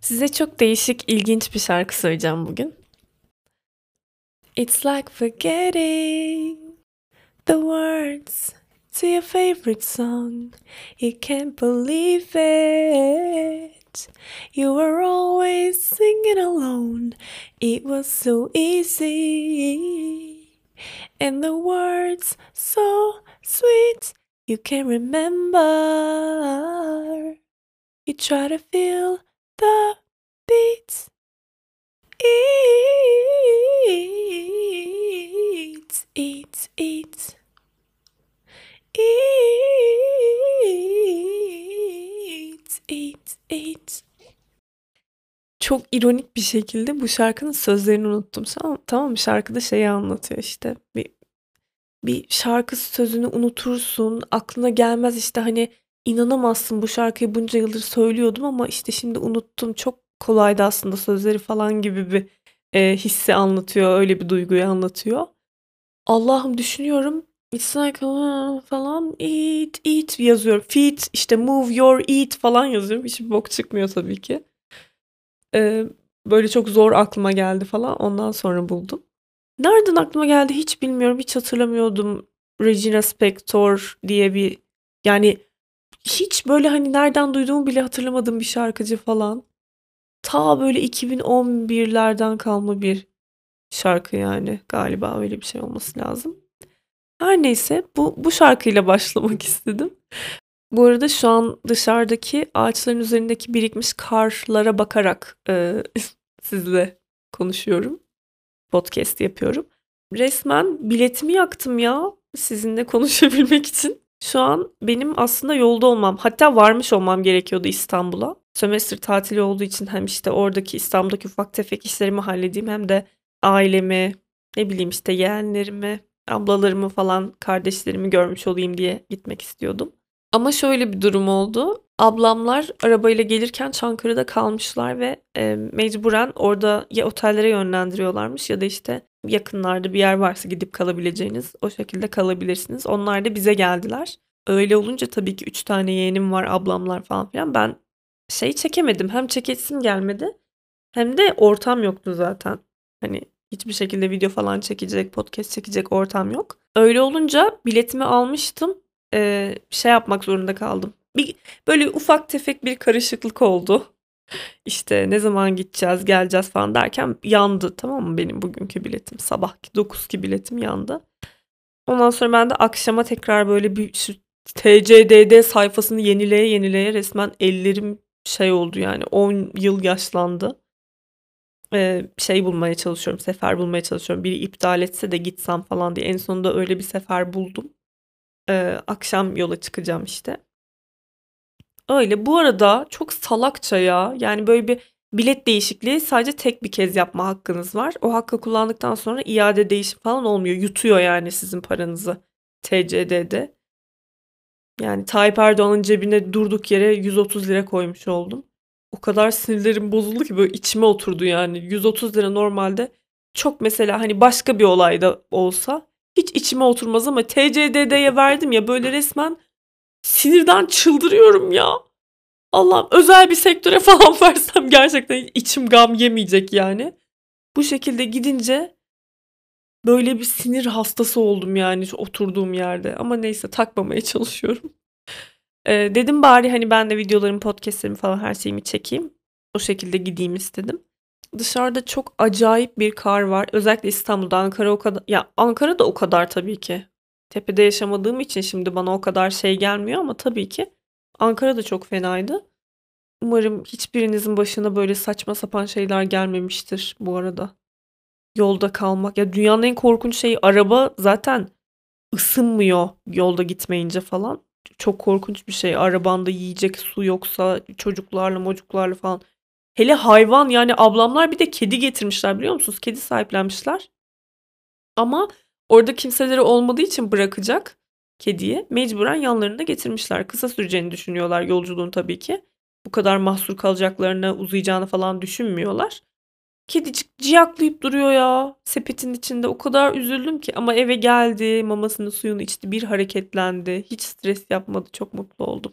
Size çok değişik, ilginç bir şarkı söyleyeceğim bugün. It's like forgetting the words to your favorite song. You can't believe it. You were always singing alone. It was so easy. And the words so sweet. You can remember. You try to feel the beats. Eat, eat, eat. Eat, eat, eat. Çok ironik bir şekilde bu şarkının sözlerini unuttum. Tamam, tamam şarkıda şeyi anlatıyor işte. Bir, bir şarkı sözünü unutursun. Aklına gelmez işte hani inanamazsın bu şarkıyı bunca yıldır söylüyordum ama işte şimdi unuttum. Çok kolaydı aslında sözleri falan gibi bir e, hissi anlatıyor. Öyle bir duyguyu anlatıyor. Allah'ım düşünüyorum. It's like uh, falan eat eat yazıyorum. Feed işte move your eat falan yazıyorum. Hiçbir bok çıkmıyor tabii ki. Ee, böyle çok zor aklıma geldi falan. Ondan sonra buldum. Nereden aklıma geldi hiç bilmiyorum. Hiç hatırlamıyordum. Regina Spektor diye bir yani hiç böyle hani nereden duyduğumu bile hatırlamadığım bir şarkıcı falan. Ta böyle 2011'lerden kalma bir şarkı yani. Galiba öyle bir şey olması lazım. Her neyse bu, bu şarkıyla başlamak istedim. Bu arada şu an dışarıdaki ağaçların üzerindeki birikmiş karlara bakarak e, sizle konuşuyorum. Podcast yapıyorum. Resmen biletimi yaktım ya sizinle konuşabilmek için. Şu an benim aslında yolda olmam hatta varmış olmam gerekiyordu İstanbul'a. Sömestr tatili olduğu için hem işte oradaki İstanbul'daki ufak tefek işlerimi halledeyim hem de ailemi ne bileyim işte yeğenlerimi ablalarımı falan kardeşlerimi görmüş olayım diye gitmek istiyordum. Ama şöyle bir durum oldu. Ablamlar arabayla gelirken Çankırı'da kalmışlar ve e, mecburen orada ya otellere yönlendiriyorlarmış ya da işte yakınlarda bir yer varsa gidip kalabileceğiniz o şekilde kalabilirsiniz. Onlar da bize geldiler. Öyle olunca tabii ki üç tane yeğenim var ablamlar falan filan. Ben şey çekemedim. Hem çekesim gelmedi hem de ortam yoktu zaten. Hani hiçbir şekilde video falan çekecek, podcast çekecek ortam yok. Öyle olunca biletimi almıştım. Ee, şey yapmak zorunda kaldım. Bir, böyle ufak tefek bir karışıklık oldu. İşte ne zaman gideceğiz, geleceğiz falan derken yandı tamam mı benim bugünkü biletim. Sabahki 9'ki biletim yandı. Ondan sonra ben de akşama tekrar böyle bir şu TCDD sayfasını yenileye yenileye resmen ellerim şey oldu yani 10 yıl yaşlandı e, şey bulmaya çalışıyorum, sefer bulmaya çalışıyorum. Biri iptal etse de gitsem falan diye. En sonunda öyle bir sefer buldum. E, akşam yola çıkacağım işte. Öyle. Bu arada çok salakça ya. Yani böyle bir bilet değişikliği sadece tek bir kez yapma hakkınız var. O hakkı kullandıktan sonra iade değişim falan olmuyor. Yutuyor yani sizin paranızı TCD'de. Yani Tayyip Erdoğan'ın cebine durduk yere 130 lira koymuş oldum o kadar sinirlerim bozuldu ki böyle içime oturdu yani. 130 lira normalde çok mesela hani başka bir olayda olsa hiç içime oturmaz ama TCDD'ye verdim ya böyle resmen sinirden çıldırıyorum ya. Allah'ım özel bir sektöre falan versem gerçekten içim gam yemeyecek yani. Bu şekilde gidince böyle bir sinir hastası oldum yani oturduğum yerde. Ama neyse takmamaya çalışıyorum. Ee, dedim bari hani ben de videolarımı, podcastlerimi falan her şeyimi çekeyim. O şekilde gideyim istedim. Dışarıda çok acayip bir kar var. Özellikle İstanbul'da, Ankara o kadar. Ya Ankara da o kadar tabii ki. Tepede yaşamadığım için şimdi bana o kadar şey gelmiyor ama tabii ki Ankara da çok fenaydı. Umarım hiçbirinizin başına böyle saçma sapan şeyler gelmemiştir bu arada. Yolda kalmak. Ya dünyanın en korkunç şeyi araba zaten ısınmıyor yolda gitmeyince falan çok korkunç bir şey. Arabanda yiyecek su yoksa çocuklarla mocuklarla falan. Hele hayvan yani ablamlar bir de kedi getirmişler biliyor musunuz? Kedi sahiplenmişler. Ama orada kimseleri olmadığı için bırakacak kediye mecburen yanlarında getirmişler. Kısa süreceğini düşünüyorlar yolculuğun tabii ki. Bu kadar mahsur kalacaklarını, uzayacağını falan düşünmüyorlar. Kedicik ciyaklayıp duruyor ya sepetin içinde. O kadar üzüldüm ki ama eve geldi, mamasını suyunu içti, bir hareketlendi. Hiç stres yapmadı. Çok mutlu oldum.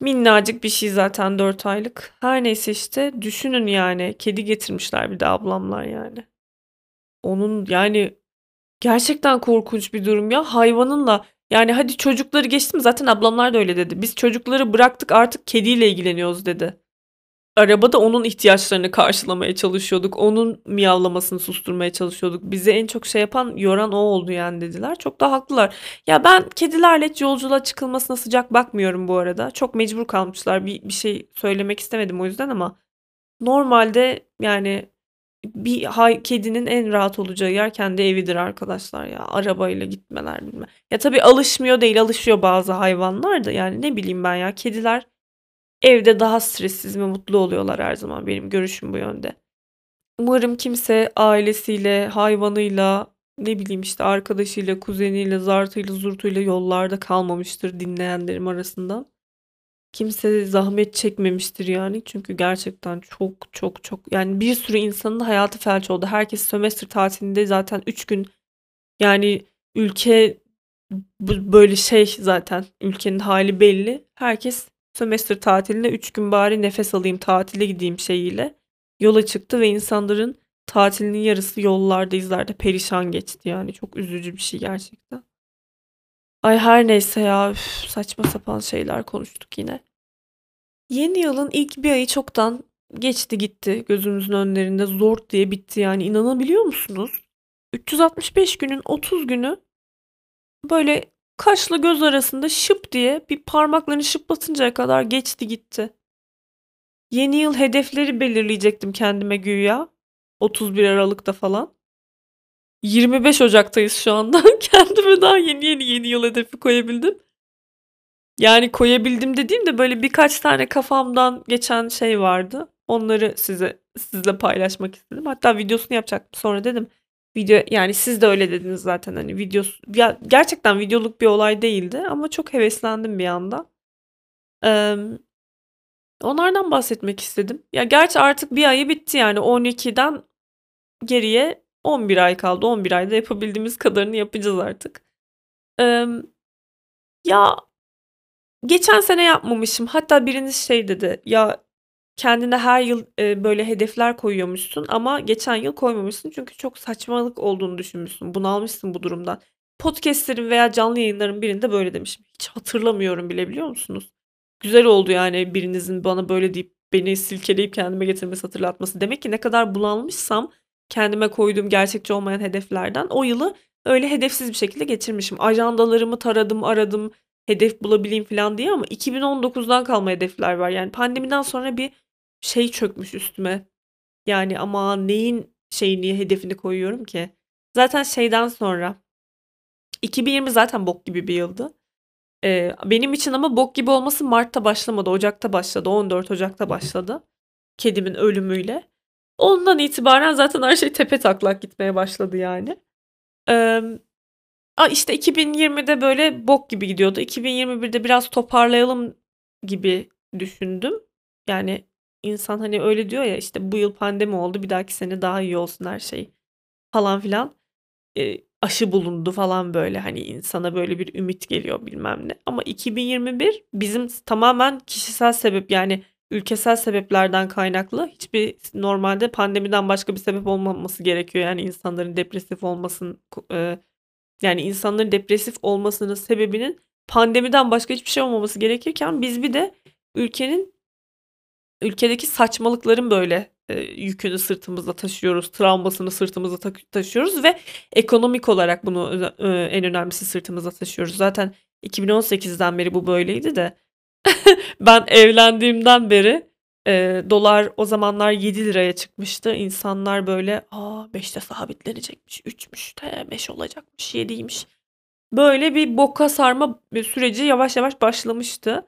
Minnacık bir şey zaten 4 aylık. Her neyse işte düşünün yani kedi getirmişler bir de ablamlar yani. Onun yani gerçekten korkunç bir durum ya hayvanınla yani hadi çocukları geçtim zaten ablamlar da öyle dedi. Biz çocukları bıraktık artık kediyle ilgileniyoruz dedi. Arabada onun ihtiyaçlarını karşılamaya çalışıyorduk. Onun miyavlamasını susturmaya çalışıyorduk. Bizi en çok şey yapan, yoran o oldu yani dediler. Çok da haklılar. Ya ben kedilerle hiç yolculuğa çıkılmasına sıcak bakmıyorum bu arada. Çok mecbur kalmışlar. Bir, bir şey söylemek istemedim o yüzden ama normalde yani bir hay, kedinin en rahat olacağı yer kendi evidir arkadaşlar ya. Arabayla gitmeler bilmem. Ya tabii alışmıyor değil, alışıyor bazı hayvanlar da. Yani ne bileyim ben ya. Kediler evde daha stressiz ve mutlu oluyorlar her zaman. Benim görüşüm bu yönde. Umarım kimse ailesiyle, hayvanıyla, ne bileyim işte arkadaşıyla, kuzeniyle, zartıyla, zurtuyla yollarda kalmamıştır dinleyenlerim arasından. Kimse zahmet çekmemiştir yani. Çünkü gerçekten çok çok çok yani bir sürü insanın hayatı felç oldu. Herkes sömestr tatilinde zaten 3 gün yani ülke böyle şey zaten ülkenin hali belli. Herkes sömestr tatilinde 3 gün bari nefes alayım tatile gideyim şeyiyle yola çıktı ve insanların tatilinin yarısı yollarda izlerde perişan geçti yani çok üzücü bir şey gerçekten. Ay her neyse ya üf, saçma sapan şeyler konuştuk yine. Yeni yılın ilk bir ayı çoktan geçti gitti gözümüzün önlerinde zor diye bitti yani inanabiliyor musunuz? 365 günün 30 günü böyle kaşla göz arasında şıp diye bir parmaklarını şıplatıncaya kadar geçti gitti. Yeni yıl hedefleri belirleyecektim kendime güya. 31 Aralık'ta falan. 25 Ocak'tayız şu anda. Kendime daha yeni yeni yeni yıl hedefi koyabildim. Yani koyabildim dediğim de böyle birkaç tane kafamdan geçen şey vardı. Onları size sizle paylaşmak istedim. Hatta videosunu yapacaktım. Sonra dedim video yani siz de öyle dediniz zaten hani videosu ya gerçekten videoluk bir olay değildi ama çok heveslendim bir anda. Ee, onlardan bahsetmek istedim. Ya gerçi artık bir ayı bitti yani 12'den geriye 11 ay kaldı. 11 ayda yapabildiğimiz kadarını yapacağız artık. Ee, ya geçen sene yapmamışım. Hatta biriniz şey dedi. Ya kendine her yıl e, böyle hedefler koyuyormuşsun ama geçen yıl koymamışsın çünkü çok saçmalık olduğunu düşünmüşsün. Bunalmışsın bu durumdan. Podcast'lerin veya canlı yayınların birinde böyle demişim. Hiç hatırlamıyorum bile biliyor musunuz? Güzel oldu yani birinizin bana böyle deyip beni silkeleyip kendime getirmesi hatırlatması. Demek ki ne kadar bulanmışsam kendime koyduğum gerçekçi olmayan hedeflerden o yılı öyle hedefsiz bir şekilde geçirmişim. Ajandalarımı taradım, aradım, hedef bulabileyim falan diye ama 2019'dan kalma hedefler var. Yani pandemiden sonra bir şey çökmüş üstüme. Yani ama neyin şeyini hedefini koyuyorum ki? Zaten şeyden sonra 2020 zaten bok gibi bir yıldı. Ee, benim için ama bok gibi olması Mart'ta başlamadı. Ocak'ta başladı. 14 Ocak'ta başladı. Kedimin ölümüyle. Ondan itibaren zaten her şey tepe taklak gitmeye başladı yani. Ee, işte 2020'de böyle bok gibi gidiyordu. 2021'de biraz toparlayalım gibi düşündüm. Yani insan hani öyle diyor ya işte bu yıl pandemi oldu bir dahaki sene daha iyi olsun her şey falan filan. E, aşı bulundu falan böyle hani insana böyle bir ümit geliyor bilmem ne. Ama 2021 bizim tamamen kişisel sebep yani ülkesel sebeplerden kaynaklı hiçbir normalde pandemiden başka bir sebep olmaması gerekiyor. Yani insanların depresif olmasın e, yani insanların depresif olmasının sebebinin pandemiden başka hiçbir şey olmaması gerekirken biz bir de ülkenin ülkedeki saçmalıkların böyle e, yükünü sırtımızda taşıyoruz, travmasını sırtımızda ta- taşıyoruz ve ekonomik olarak bunu e, en önemlisi sırtımızda taşıyoruz. Zaten 2018'den beri bu böyleydi de ben evlendiğimden beri e, dolar o zamanlar 7 liraya çıkmıştı. İnsanlar böyle aa 5'te sabitlenecekmiş, 3'müş, de 5 olacakmış, 7'ymiş. Böyle bir boka sarma süreci yavaş yavaş başlamıştı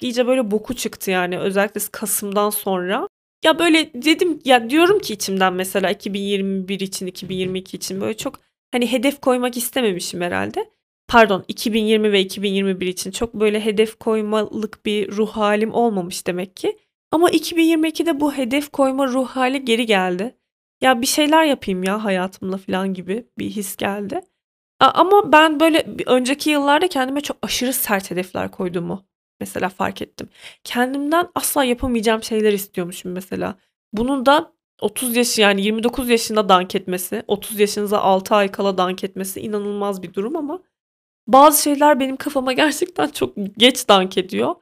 iyice böyle boku çıktı yani özellikle Kasım'dan sonra. Ya böyle dedim ya diyorum ki içimden mesela 2021 için 2022 için böyle çok hani hedef koymak istememişim herhalde. Pardon 2020 ve 2021 için çok böyle hedef koymalık bir ruh halim olmamış demek ki. Ama 2022'de bu hedef koyma ruh hali geri geldi. Ya bir şeyler yapayım ya hayatımla falan gibi bir his geldi. Ama ben böyle önceki yıllarda kendime çok aşırı sert hedefler koyduğumu mesela fark ettim. Kendimden asla yapamayacağım şeyler istiyormuşum mesela. Bunun da 30 yaş yani 29 yaşında dank etmesi, 30 yaşınıza 6 ay kala dank etmesi inanılmaz bir durum ama bazı şeyler benim kafama gerçekten çok geç dank ediyor.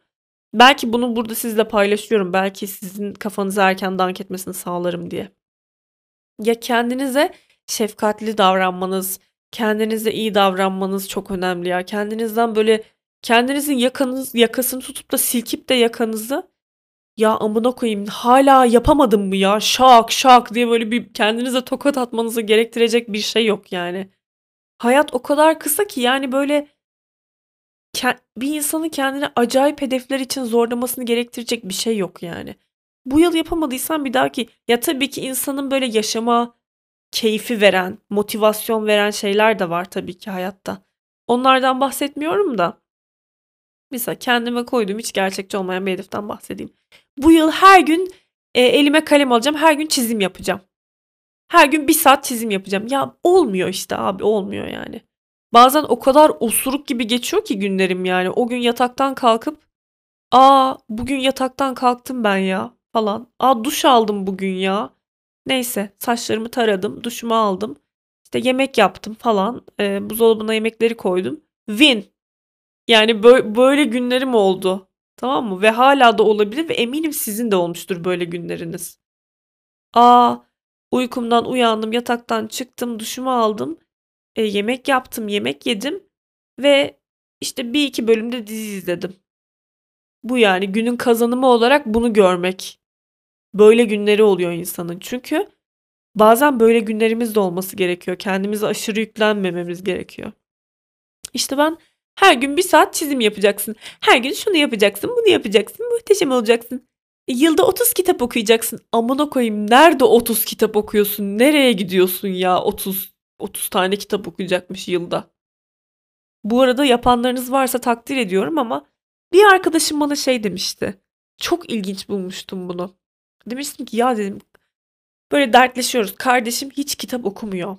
Belki bunu burada sizle paylaşıyorum. Belki sizin kafanıza erken dank etmesini sağlarım diye. Ya kendinize şefkatli davranmanız, kendinize iyi davranmanız çok önemli ya. Kendinizden böyle kendinizin yakanız yakasını tutup da silkip de yakanızı ya amına koyayım hala yapamadım mı ya şak şak diye böyle bir kendinize tokat atmanızı gerektirecek bir şey yok yani. Hayat o kadar kısa ki yani böyle bir insanı kendine acayip hedefler için zorlamasını gerektirecek bir şey yok yani. Bu yıl yapamadıysan bir dahaki ya tabii ki insanın böyle yaşama keyfi veren, motivasyon veren şeyler de var tabii ki hayatta. Onlardan bahsetmiyorum da. Mesela kendime koyduğum hiç gerçekçi olmayan bir hedeften bahsedeyim. Bu yıl her gün e, elime kalem alacağım. Her gün çizim yapacağım. Her gün bir saat çizim yapacağım. Ya olmuyor işte abi olmuyor yani. Bazen o kadar osuruk gibi geçiyor ki günlerim yani. O gün yataktan kalkıp aa bugün yataktan kalktım ben ya falan. Aa duş aldım bugün ya. Neyse saçlarımı taradım, duşumu aldım. İşte yemek yaptım falan. E, buzdolabına yemekleri koydum. Win. Yani böyle, böyle günlerim oldu. Tamam mı? Ve hala da olabilir ve eminim sizin de olmuştur böyle günleriniz. Aa uykumdan uyandım, yataktan çıktım, duşumu aldım. E, yemek yaptım, yemek yedim ve işte bir iki bölümde dizi izledim. Bu yani günün kazanımı olarak bunu görmek. Böyle günleri oluyor insanın. Çünkü bazen böyle günlerimiz de olması gerekiyor. Kendimize aşırı yüklenmememiz gerekiyor. İşte ben her gün bir saat çizim yapacaksın. Her gün şunu yapacaksın, bunu yapacaksın, muhteşem olacaksın. Yılda 30 kitap okuyacaksın. Amına koyayım nerede 30 kitap okuyorsun? Nereye gidiyorsun ya 30 30 tane kitap okuyacakmış yılda. Bu arada yapanlarınız varsa takdir ediyorum ama bir arkadaşım bana şey demişti. Çok ilginç bulmuştum bunu. Demiştim ki ya dedim böyle dertleşiyoruz. Kardeşim hiç kitap okumuyor.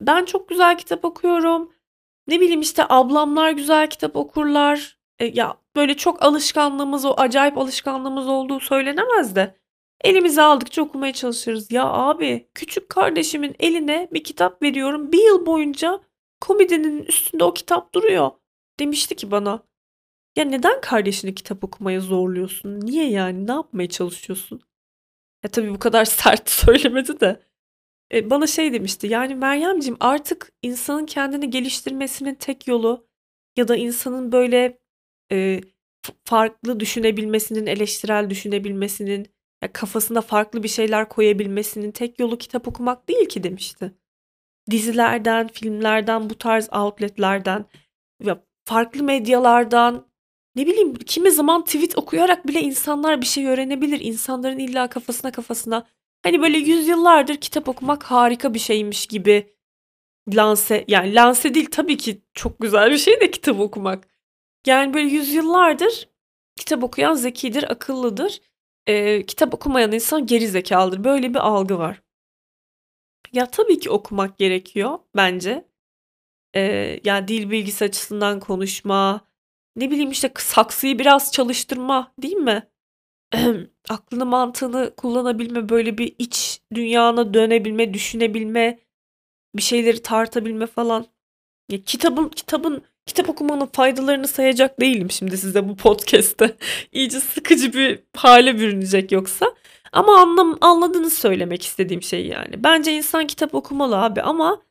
Ben çok güzel kitap okuyorum. Ne bileyim işte ablamlar güzel kitap okurlar. E, ya böyle çok alışkanlığımız o acayip alışkanlığımız olduğu söylenemez de. Elimize aldıkça okumaya çalışırız. Ya abi küçük kardeşimin eline bir kitap veriyorum. Bir yıl boyunca komedinin üstünde o kitap duruyor. Demişti ki bana. Ya neden kardeşini kitap okumaya zorluyorsun? Niye yani? Ne yapmaya çalışıyorsun? Ya tabii bu kadar sert söylemedi de. E, bana şey demişti. Yani Meryemciğim artık insanın kendini geliştirmesinin tek yolu ya da insanın böyle e, farklı düşünebilmesinin, eleştirel düşünebilmesinin, ya kafasına farklı bir şeyler koyabilmesinin tek yolu kitap okumak değil ki demişti. Dizilerden, filmlerden, bu tarz outletlerden ve farklı medyalardan ne bileyim kimi zaman tweet okuyarak bile insanlar bir şey öğrenebilir. İnsanların illa kafasına kafasına hani böyle yüzyıllardır kitap okumak harika bir şeymiş gibi lanse yani lanse değil tabii ki çok güzel bir şey de kitap okumak. Yani böyle yüzyıllardır kitap okuyan zekidir, akıllıdır. Ee, kitap okumayan insan geri zekalıdır. Böyle bir algı var. Ya tabii ki okumak gerekiyor bence. Ee, yani dil bilgisi açısından konuşma, ne bileyim işte saksıyı biraz çalıştırma değil mi? Aklını mantığını kullanabilme, böyle bir iç dünyana dönebilme, düşünebilme, bir şeyleri tartabilme falan. Ya kitabın kitabın kitap okumanın faydalarını sayacak değilim şimdi size bu podcast'te. İyice sıkıcı bir hale bürünecek yoksa. Ama anlam anladığını söylemek istediğim şey yani. Bence insan kitap okumalı abi ama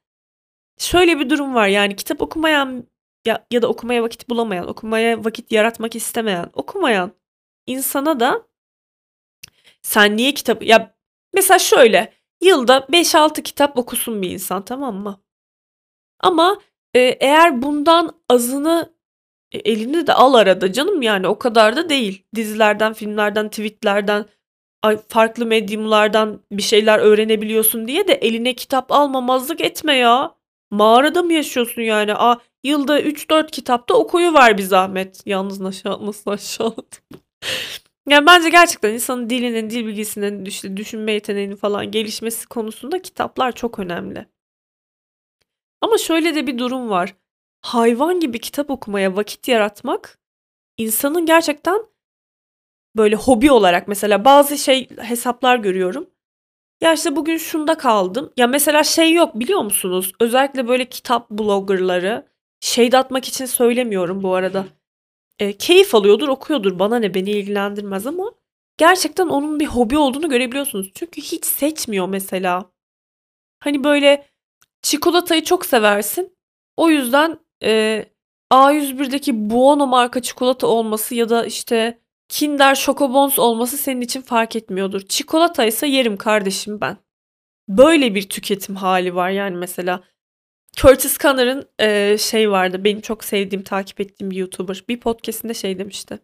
şöyle bir durum var yani kitap okumayan ya, ya da okumaya vakit bulamayan, okumaya vakit yaratmak istemeyen, okumayan insana da sen niye kitap ya mesela şöyle yılda 5-6 kitap okusun bir insan tamam mı? Ama e, eğer bundan azını e, elini de al arada canım yani o kadar da değil. Dizilerden, filmlerden, tweetlerden, farklı medyumlardan bir şeyler öğrenebiliyorsun diye de eline kitap almamazlık etme ya. Mağarada mı yaşıyorsun yani? Aa, yılda 3-4 kitapta okuyu var bir zahmet. Yalnız nasıl, nasıl aşağıladım. yani bence gerçekten insanın dilinin, dil bilgisinin, işte düşünme yeteneğinin falan gelişmesi konusunda kitaplar çok önemli. Ama şöyle de bir durum var. Hayvan gibi kitap okumaya vakit yaratmak insanın gerçekten böyle hobi olarak mesela bazı şey hesaplar görüyorum. Ya işte bugün şunda kaldım. Ya mesela şey yok biliyor musunuz? Özellikle böyle kitap bloggerları şey de atmak için söylemiyorum bu arada. E, keyif alıyordur, okuyordur. Bana ne beni ilgilendirmez ama gerçekten onun bir hobi olduğunu görebiliyorsunuz. Çünkü hiç seçmiyor mesela. Hani böyle çikolatayı çok seversin. O yüzden e, A101'deki Buono marka çikolata olması ya da işte Kinder Chocobons olması senin için fark etmiyordur. Çikolata ise yerim kardeşim ben. Böyle bir tüketim hali var yani mesela. Curtis Connor'ın e, şey vardı benim çok sevdiğim takip ettiğim bir YouTuber bir podcastinde şey demişti.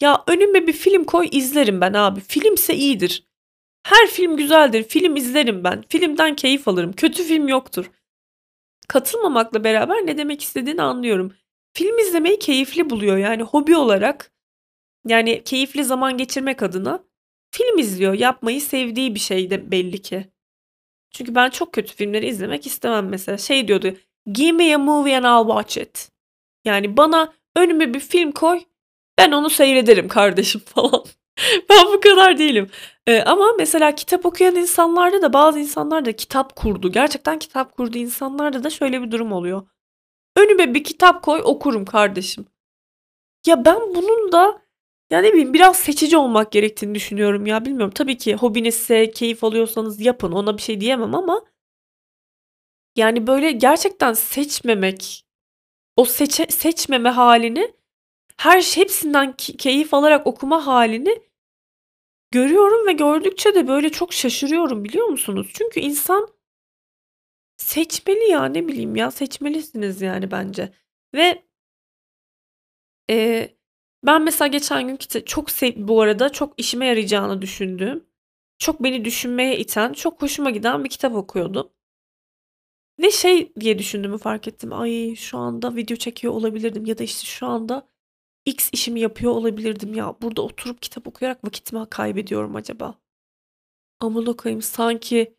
Ya önüme bir film koy izlerim ben abi. Filmse iyidir. Her film güzeldir. Film izlerim ben. Filmden keyif alırım. Kötü film yoktur. Katılmamakla beraber ne demek istediğini anlıyorum. Film izlemeyi keyifli buluyor. Yani hobi olarak yani keyifli zaman geçirmek adına film izliyor. Yapmayı sevdiği bir şey de belli ki. Çünkü ben çok kötü filmleri izlemek istemem mesela. Şey diyordu. Give me a movie and I'll watch it. Yani bana önüme bir film koy. Ben onu seyrederim kardeşim falan. ben bu kadar değilim. Ee, ama mesela kitap okuyan insanlarda da bazı insanlar da kitap kurdu. Gerçekten kitap kurdu insanlarda da şöyle bir durum oluyor. Önüme bir kitap koy okurum kardeşim. Ya ben bunun da ya ne bileyim biraz seçici olmak gerektiğini düşünüyorum ya bilmiyorum. Tabii ki hobinizse keyif alıyorsanız yapın ona bir şey diyemem ama yani böyle gerçekten seçmemek o seçe, seçmeme halini her şey hepsinden keyif alarak okuma halini görüyorum ve gördükçe de böyle çok şaşırıyorum biliyor musunuz? Çünkü insan seçmeli ya ne bileyim ya seçmelisiniz yani bence. Ve e, ben mesela geçen gün kita çok sev bu arada çok işime yarayacağını düşündüğüm, çok beni düşünmeye iten, çok hoşuma giden bir kitap okuyordum. Ve şey diye düşündüğümü fark ettim. Ay şu anda video çekiyor olabilirdim ya da işte şu anda X işimi yapıyor olabilirdim ya. Burada oturup kitap okuyarak vakitimi kaybediyorum acaba. Amına koyayım sanki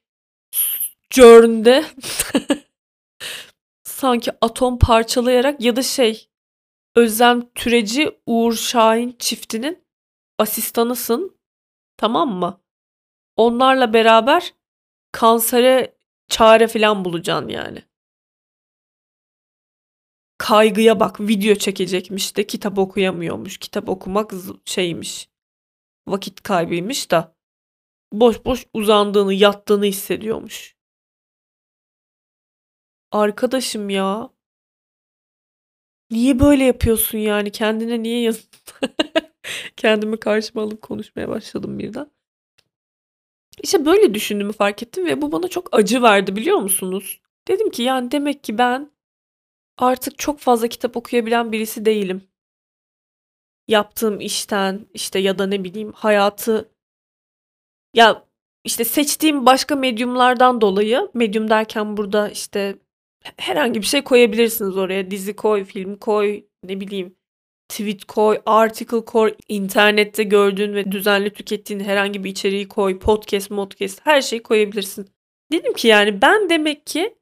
Journey'de sanki atom parçalayarak ya da şey Özlem Türeci Uğur Şahin çiftinin asistanısın. Tamam mı? Onlarla beraber kansere çare falan bulacaksın yani. Kaygıya bak video çekecekmiş de kitap okuyamıyormuş. Kitap okumak şeymiş. Vakit kaybıymış da boş boş uzandığını yattığını hissediyormuş. Arkadaşım ya Niye böyle yapıyorsun yani? Kendine niye yazın? Kendimi karşıma alıp konuşmaya başladım birden. İşte böyle düşündüğümü fark ettim ve bu bana çok acı verdi biliyor musunuz? Dedim ki yani demek ki ben artık çok fazla kitap okuyabilen birisi değilim. Yaptığım işten işte ya da ne bileyim hayatı ya işte seçtiğim başka medyumlardan dolayı medyum derken burada işte herhangi bir şey koyabilirsiniz oraya. Dizi koy, film koy, ne bileyim tweet koy, article koy, internette gördüğün ve düzenli tükettiğin herhangi bir içeriği koy, podcast, podcast her şeyi koyabilirsin. Dedim ki yani ben demek ki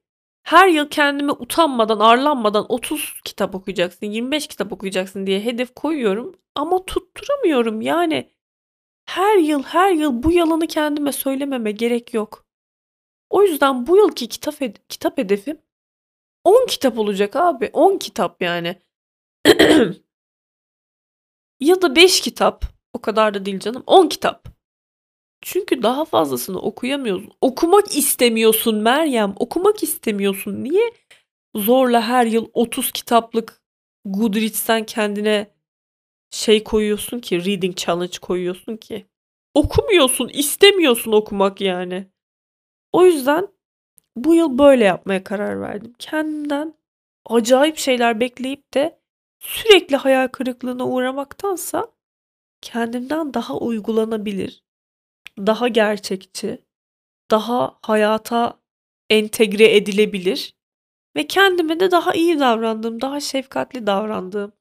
her yıl kendime utanmadan, arlanmadan 30 kitap okuyacaksın, 25 kitap okuyacaksın diye hedef koyuyorum ama tutturamıyorum. Yani her yıl her yıl bu yalanı kendime söylememe gerek yok. O yüzden bu yılki kitap kitap hedefim 10 kitap olacak abi. 10 kitap yani. ya da 5 kitap. O kadar da değil canım. 10 kitap. Çünkü daha fazlasını okuyamıyorsun. Okumak istemiyorsun Meryem. Okumak istemiyorsun. Niye zorla her yıl 30 kitaplık Goodreads'ten kendine şey koyuyorsun ki, reading challenge koyuyorsun ki. Okumuyorsun, istemiyorsun okumak yani. O yüzden bu yıl böyle yapmaya karar verdim. Kendimden acayip şeyler bekleyip de sürekli hayal kırıklığına uğramaktansa kendimden daha uygulanabilir, daha gerçekçi, daha hayata entegre edilebilir ve kendime de daha iyi davrandığım, daha şefkatli davrandığım.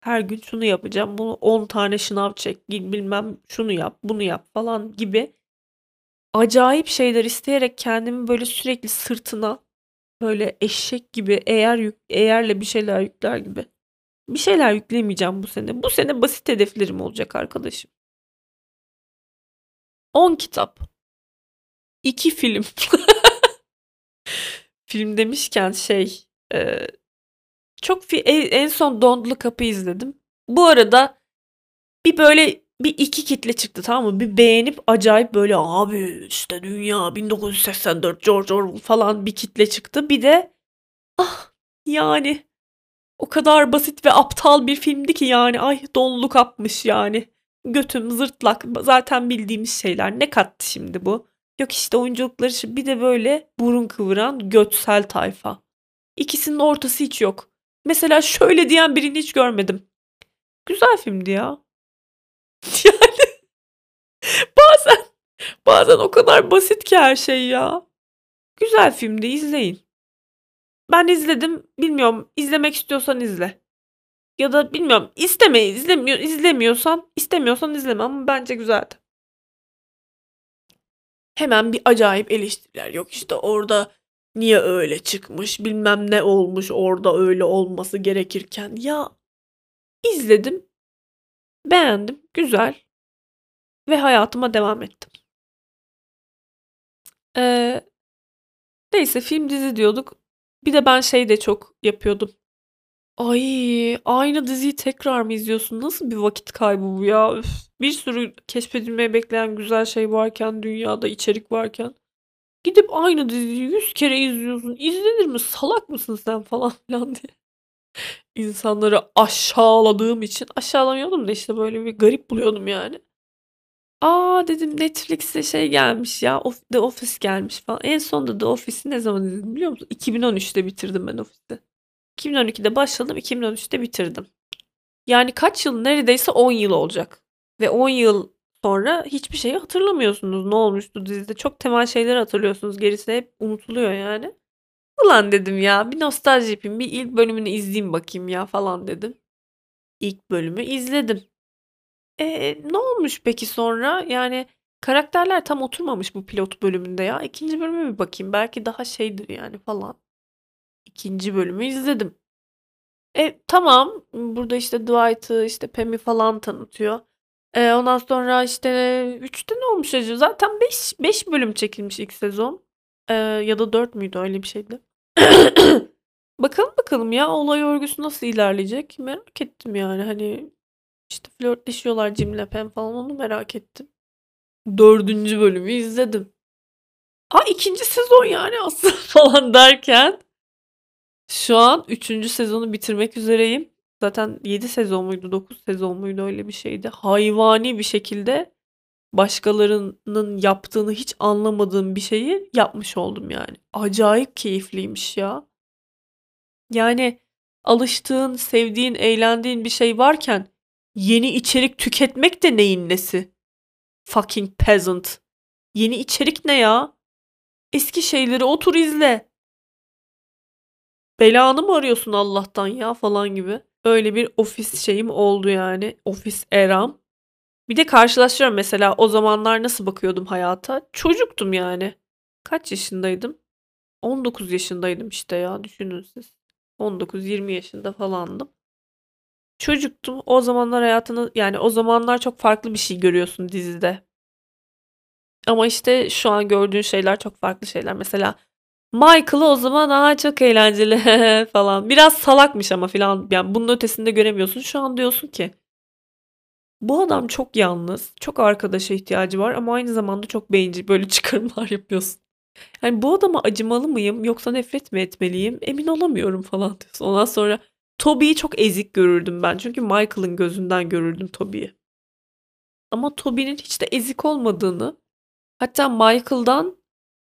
Her gün şunu yapacağım, bunu 10 tane şınav çek, bilmem şunu yap, bunu yap falan gibi acayip şeyler isteyerek kendimi böyle sürekli sırtına böyle eşek gibi eğer yük, eğerle bir şeyler yükler gibi Bir şeyler yüklemeyeceğim bu sene. Bu sene basit hedeflerim olacak arkadaşım. 10 kitap. 2 film. Film demişken şey e, çok fi- en son Don't Look Up'ı izledim. Bu arada bir böyle bir iki kitle çıktı tamam mı? Bir beğenip acayip böyle abi işte dünya 1984 George Orwell falan bir kitle çıktı. Bir de ah yani o kadar basit ve aptal bir filmdi ki yani ay Don't Look Up'mış yani. Götüm zırtlak zaten bildiğimiz şeyler. Ne kattı şimdi bu? Yok işte oyunculukları şu- bir de böyle burun kıvıran götsel tayfa. İkisinin ortası hiç yok. Mesela şöyle diyen birini hiç görmedim. Güzel filmdi ya. Yani bazen bazen o kadar basit ki her şey ya. Güzel filmdi izleyin. Ben izledim. Bilmiyorum izlemek istiyorsan izle. Ya da bilmiyorum isteme izlemiyor izlemiyorsan istemiyorsan izleme ama bence güzeldi. Hemen bir acayip eleştiriler yok işte orada niye öyle çıkmış bilmem ne olmuş orada öyle olması gerekirken ya izledim beğendim güzel ve hayatıma devam ettim. Ee, neyse film dizi diyorduk. Bir de ben şey de çok yapıyordum. Ay aynı diziyi tekrar mı izliyorsun? Nasıl bir vakit kaybı bu ya? Üf, bir sürü keşfedilmeye bekleyen güzel şey varken, dünyada içerik varken. Gidip aynı diziyi yüz kere izliyorsun. İzlenir mi? Salak mısın sen falan filan diye. İnsanları aşağıladığım için aşağılamıyordum da işte böyle bir garip buluyordum yani. Aa dedim Netflix'e şey gelmiş ya The Office gelmiş falan. En sonunda The Office'i ne zaman izledim biliyor musun? 2013'te bitirdim ben Office'i. 2012'de başladım 2013'te bitirdim. Yani kaç yıl neredeyse 10 yıl olacak. Ve 10 yıl sonra hiçbir şeyi hatırlamıyorsunuz. Ne olmuştu dizide? Çok temel şeyleri hatırlıyorsunuz. Gerisi hep unutuluyor yani. Ulan dedim ya bir nostalji yapayım. Bir ilk bölümünü izleyeyim bakayım ya falan dedim. İlk bölümü izledim. Eee, ne olmuş peki sonra? Yani karakterler tam oturmamış bu pilot bölümünde ya. İkinci bölüme bir bakayım. Belki daha şeydir yani falan. İkinci bölümü izledim. E tamam. Burada işte Dwight'ı işte Pam'i falan tanıtıyor. E, ondan sonra işte 3'te ne olmuş acaba? Zaten 5 5 bölüm çekilmiş ilk sezon. E, ya da 4 müydü öyle bir şeydi. Bakalım bakalım ya olay örgüsü nasıl ilerleyecek merak ettim yani hani işte flörtleşiyorlar Jim'le Pam falan onu merak ettim. Dördüncü bölümü izledim. Aa ikinci sezon yani aslında falan derken şu an üçüncü sezonu bitirmek üzereyim. Zaten 7 sezon muydu 9 sezon muydu öyle bir şeydi. Hayvani bir şekilde başkalarının yaptığını hiç anlamadığım bir şeyi yapmış oldum yani. Acayip keyifliymiş ya. Yani alıştığın, sevdiğin, eğlendiğin bir şey varken yeni içerik tüketmek de neyin nesi? Fucking peasant. Yeni içerik ne ya? Eski şeyleri otur izle. Belanı mı arıyorsun Allah'tan ya falan gibi. Öyle bir ofis şeyim oldu yani. Ofis eram. Bir de karşılaştırıyorum mesela o zamanlar nasıl bakıyordum hayata. Çocuktum yani. Kaç yaşındaydım? 19 yaşındaydım işte ya düşünün siz. 19-20 yaşında falandım. Çocuktum. O zamanlar hayatını yani o zamanlar çok farklı bir şey görüyorsun dizide. Ama işte şu an gördüğün şeyler çok farklı şeyler. Mesela Michael'ı o zaman daha çok eğlenceli falan. Biraz salakmış ama filan. Yani bunun ötesinde göremiyorsun. Şu an diyorsun ki bu adam çok yalnız. Çok arkadaşa ihtiyacı var ama aynı zamanda çok bencil. Böyle çıkarımlar yapıyorsun. Yani bu adama acımalı mıyım yoksa nefret mi etmeliyim emin olamıyorum falan diyorsun. Ondan sonra Toby'yi çok ezik görürdüm ben. Çünkü Michael'ın gözünden görürdüm Toby'yi. Ama Toby'nin hiç de ezik olmadığını hatta Michael'dan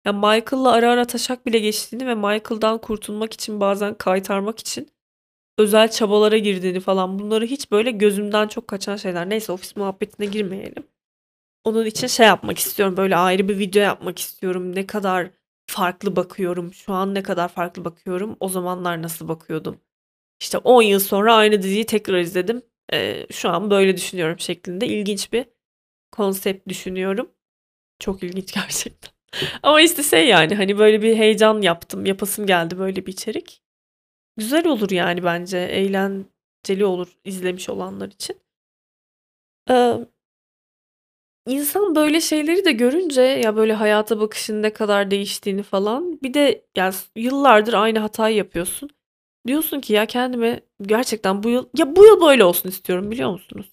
ya Michael'la ara ara taşak bile geçtiğini ve Michael'dan kurtulmak için bazen kaytarmak için özel çabalara girdiğini falan bunları hiç böyle gözümden çok kaçan şeyler. Neyse ofis muhabbetine girmeyelim. Onun için şey yapmak istiyorum. Böyle ayrı bir video yapmak istiyorum. Ne kadar farklı bakıyorum. Şu an ne kadar farklı bakıyorum. O zamanlar nasıl bakıyordum. İşte 10 yıl sonra aynı diziyi tekrar izledim. Ee, şu an böyle düşünüyorum şeklinde. İlginç bir konsept düşünüyorum. Çok ilginç gerçekten. Ama işte şey yani hani böyle bir heyecan yaptım. Yapasım geldi böyle bir içerik. Güzel olur yani bence. Eğlen eğlenceli olur izlemiş olanlar için. Eee İnsan böyle şeyleri de görünce ya böyle hayata bakışın ne kadar değiştiğini falan bir de ya yıllardır aynı hatayı yapıyorsun. Diyorsun ki ya kendime gerçekten bu yıl ya bu yıl böyle olsun istiyorum biliyor musunuz?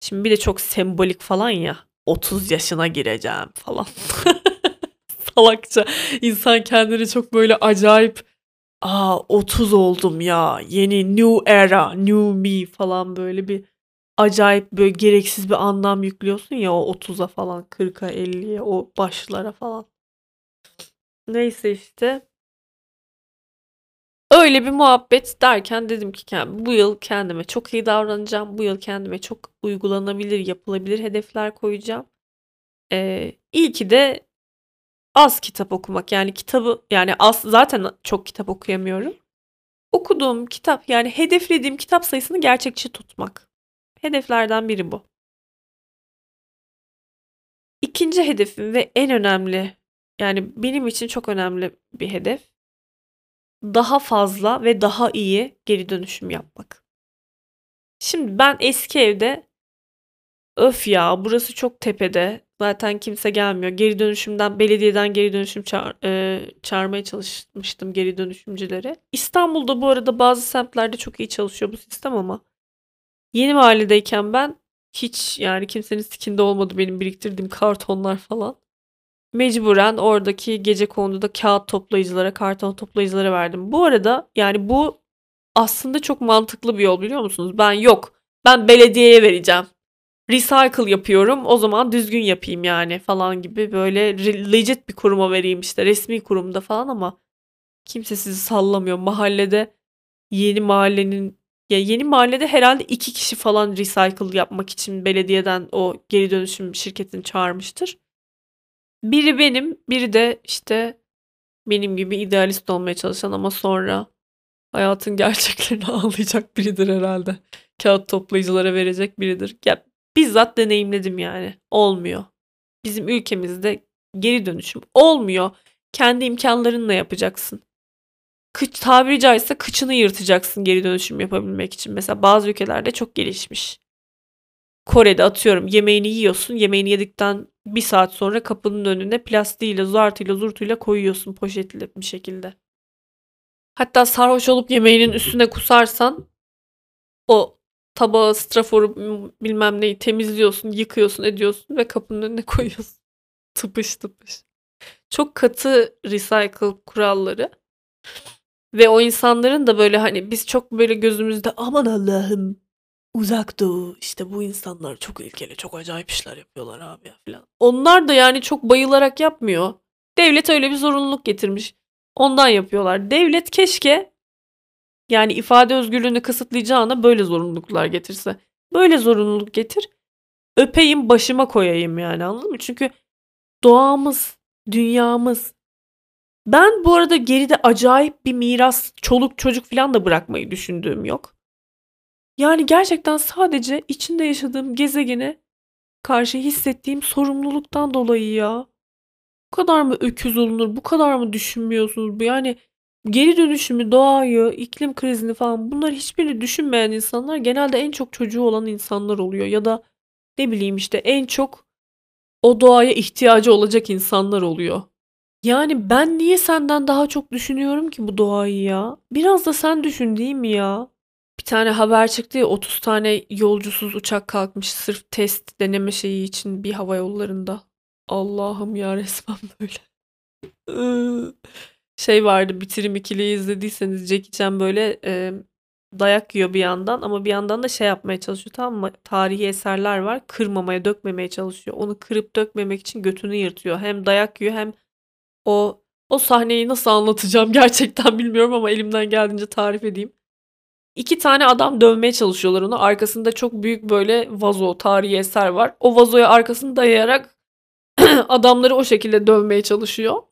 Şimdi bir de çok sembolik falan ya. 30 yaşına gireceğim falan. Salakça. İnsan kendini çok böyle acayip aa 30 oldum ya. Yeni new era, new me falan böyle bir acayip böyle gereksiz bir anlam yüklüyorsun ya o 30'a falan 40'a 50'ye o başlara falan. Neyse işte. Öyle bir muhabbet derken dedim ki bu yıl kendime çok iyi davranacağım. Bu yıl kendime çok uygulanabilir, yapılabilir hedefler koyacağım. Ee, iyi ki de az kitap okumak. Yani kitabı yani az zaten çok kitap okuyamıyorum. Okuduğum kitap yani hedeflediğim kitap sayısını gerçekçi tutmak. Hedeflerden biri bu. İkinci hedefim ve en önemli yani benim için çok önemli bir hedef daha fazla ve daha iyi geri dönüşüm yapmak. Şimdi ben eski evde öf ya burası çok tepede zaten kimse gelmiyor. Geri dönüşümden belediyeden geri dönüşüm çağır, e, çağırmaya çalışmıştım geri dönüşümcülere. İstanbul'da bu arada bazı semtlerde çok iyi çalışıyor bu sistem ama Yeni mahalledeyken ben hiç yani kimsenin sikinde olmadı benim biriktirdiğim kartonlar falan. Mecburen oradaki gece konuda kağıt toplayıcılara, karton toplayıcılara verdim. Bu arada yani bu aslında çok mantıklı bir yol biliyor musunuz? Ben yok. Ben belediyeye vereceğim. Recycle yapıyorum. O zaman düzgün yapayım yani falan gibi böyle legit bir kuruma vereyim işte resmi kurumda falan ama kimse sizi sallamıyor. Mahallede yeni mahallenin ya yeni mahallede herhalde iki kişi falan recycle yapmak için belediyeden o geri dönüşüm şirketini çağırmıştır. Biri benim, biri de işte benim gibi idealist olmaya çalışan ama sonra hayatın gerçeklerini ağlayacak biridir herhalde. Kağıt toplayıcılara verecek biridir. Ya bizzat deneyimledim yani. Olmuyor. Bizim ülkemizde geri dönüşüm olmuyor. Kendi imkanlarınla yapacaksın kıç, tabiri caizse kıçını yırtacaksın geri dönüşüm yapabilmek için. Mesela bazı ülkelerde çok gelişmiş. Kore'de atıyorum yemeğini yiyorsun. Yemeğini yedikten bir saat sonra kapının önüne plastiğiyle, zartıyla, zurtuyla koyuyorsun poşetli bir şekilde. Hatta sarhoş olup yemeğinin üstüne kusarsan o tabağı, straforu bilmem neyi temizliyorsun, yıkıyorsun, ediyorsun ve kapının önüne koyuyorsun. Tıpış tıpış. Çok katı recycle kuralları. Ve o insanların da böyle hani biz çok böyle gözümüzde aman Allah'ım uzak doğu işte bu insanlar çok ilkeli çok acayip işler yapıyorlar abi ya falan. Onlar da yani çok bayılarak yapmıyor. Devlet öyle bir zorunluluk getirmiş. Ondan yapıyorlar. Devlet keşke yani ifade özgürlüğünü kısıtlayacağına böyle zorunluluklar getirse. Böyle zorunluluk getir. Öpeyim başıma koyayım yani anladın mı? Çünkü doğamız, dünyamız, ben bu arada geride acayip bir miras, çoluk çocuk falan da bırakmayı düşündüğüm yok. Yani gerçekten sadece içinde yaşadığım gezegene karşı hissettiğim sorumluluktan dolayı ya. Bu kadar mı öküz olunur? Bu kadar mı düşünmüyorsunuz? Bu yani geri dönüşümü, doğayı, iklim krizini falan bunlar hiçbirini düşünmeyen insanlar genelde en çok çocuğu olan insanlar oluyor. Ya da ne bileyim işte en çok o doğaya ihtiyacı olacak insanlar oluyor. Yani ben niye senden daha çok düşünüyorum ki bu doğayı ya? Biraz da sen düşün değil mi ya? Bir tane haber çıktı ya 30 tane yolcusuz uçak kalkmış sırf test deneme şeyi için bir hava yollarında. Allah'ım ya resmen böyle. Şey vardı bitirim ikiliyi izlediyseniz Jackie Chan böyle e, dayak yiyor bir yandan ama bir yandan da şey yapmaya çalışıyor tamam mı? Tarihi eserler var kırmamaya dökmemeye çalışıyor. Onu kırıp dökmemek için götünü yırtıyor. Hem dayak yiyor hem o o sahneyi nasıl anlatacağım gerçekten bilmiyorum ama elimden geldiğince tarif edeyim. İki tane adam dövmeye çalışıyorlar onu. Arkasında çok büyük böyle vazo, tarihi eser var. O vazoya arkasını dayayarak adamları o şekilde dövmeye çalışıyor.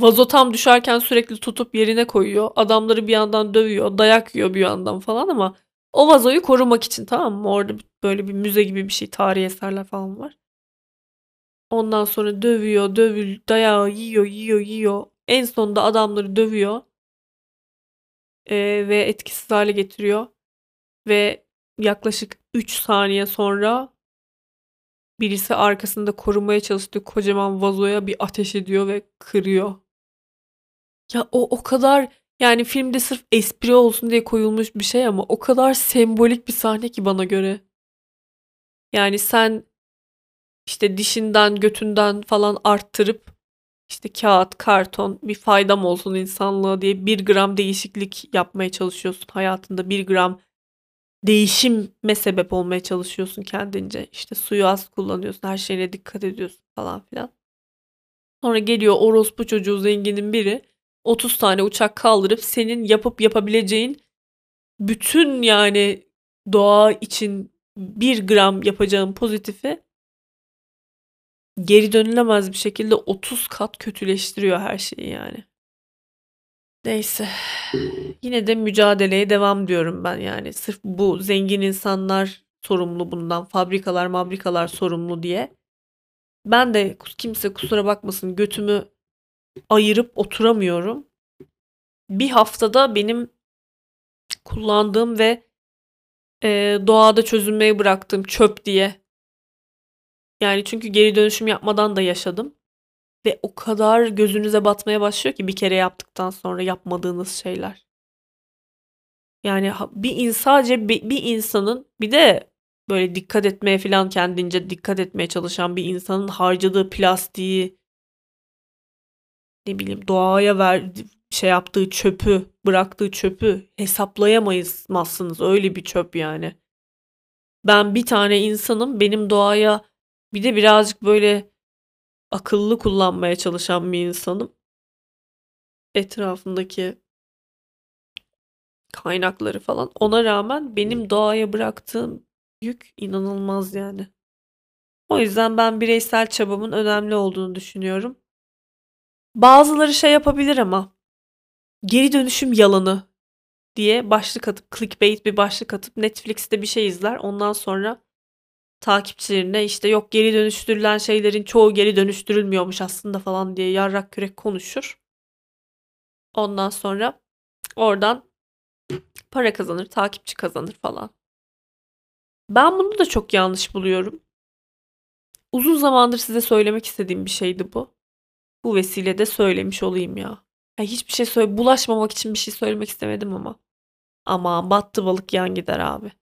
Vazo tam düşerken sürekli tutup yerine koyuyor. Adamları bir yandan dövüyor, dayak yiyor bir yandan falan ama o vazoyu korumak için tamam mı? Orada böyle bir müze gibi bir şey, tarihi eserler falan var. Ondan sonra dövüyor, dövül, dayağı yiyor, yiyor, yiyor. En sonunda adamları dövüyor. Ee, ve etkisiz hale getiriyor. ve yaklaşık 3 saniye sonra birisi arkasında korumaya çalıştığı kocaman vazoya bir ateş ediyor ve kırıyor. Ya o o kadar yani filmde sırf espri olsun diye koyulmuş bir şey ama o kadar sembolik bir sahne ki bana göre. Yani sen işte dişinden götünden falan arttırıp işte kağıt, karton bir faydam olsun insanlığa diye bir gram değişiklik yapmaya çalışıyorsun hayatında. Bir gram değişime sebep olmaya çalışıyorsun kendince. İşte suyu az kullanıyorsun, her şeyine dikkat ediyorsun falan filan. Sonra geliyor orospu çocuğu zenginin biri 30 tane uçak kaldırıp senin yapıp yapabileceğin bütün yani doğa için bir gram yapacağın pozitifi geri dönülemez bir şekilde 30 kat kötüleştiriyor her şeyi yani. Neyse. Yine de mücadeleye devam diyorum ben yani. Sırf bu zengin insanlar sorumlu bundan. Fabrikalar, mabrikalar sorumlu diye. Ben de kimse kusura bakmasın götümü ayırıp oturamıyorum. Bir haftada benim kullandığım ve e, doğada çözülmeye bıraktığım çöp diye. Yani çünkü geri dönüşüm yapmadan da yaşadım. Ve o kadar gözünüze batmaya başlıyor ki bir kere yaptıktan sonra yapmadığınız şeyler. Yani bir in, sadece bir, bir insanın bir de böyle dikkat etmeye falan kendince dikkat etmeye çalışan bir insanın harcadığı plastiği ne bileyim doğaya ver şey yaptığı çöpü bıraktığı çöpü hesaplayamazsınız öyle bir çöp yani. Ben bir tane insanım benim doğaya bir de birazcık böyle akıllı kullanmaya çalışan bir insanım. Etrafındaki kaynakları falan. Ona rağmen benim doğaya bıraktığım yük inanılmaz yani. O yüzden ben bireysel çabamın önemli olduğunu düşünüyorum. Bazıları şey yapabilir ama geri dönüşüm yalanı diye başlık atıp clickbait bir başlık atıp Netflix'te bir şey izler. Ondan sonra takipçilerine işte yok geri dönüştürülen şeylerin çoğu geri dönüştürülmüyormuş aslında falan diye yarrak kürek konuşur. Ondan sonra oradan para kazanır, takipçi kazanır falan. Ben bunu da çok yanlış buluyorum. Uzun zamandır size söylemek istediğim bir şeydi bu. Bu vesilede söylemiş olayım ya. ya hiçbir şey söyle bulaşmamak için bir şey söylemek istemedim ama. Ama battı balık yan gider abi.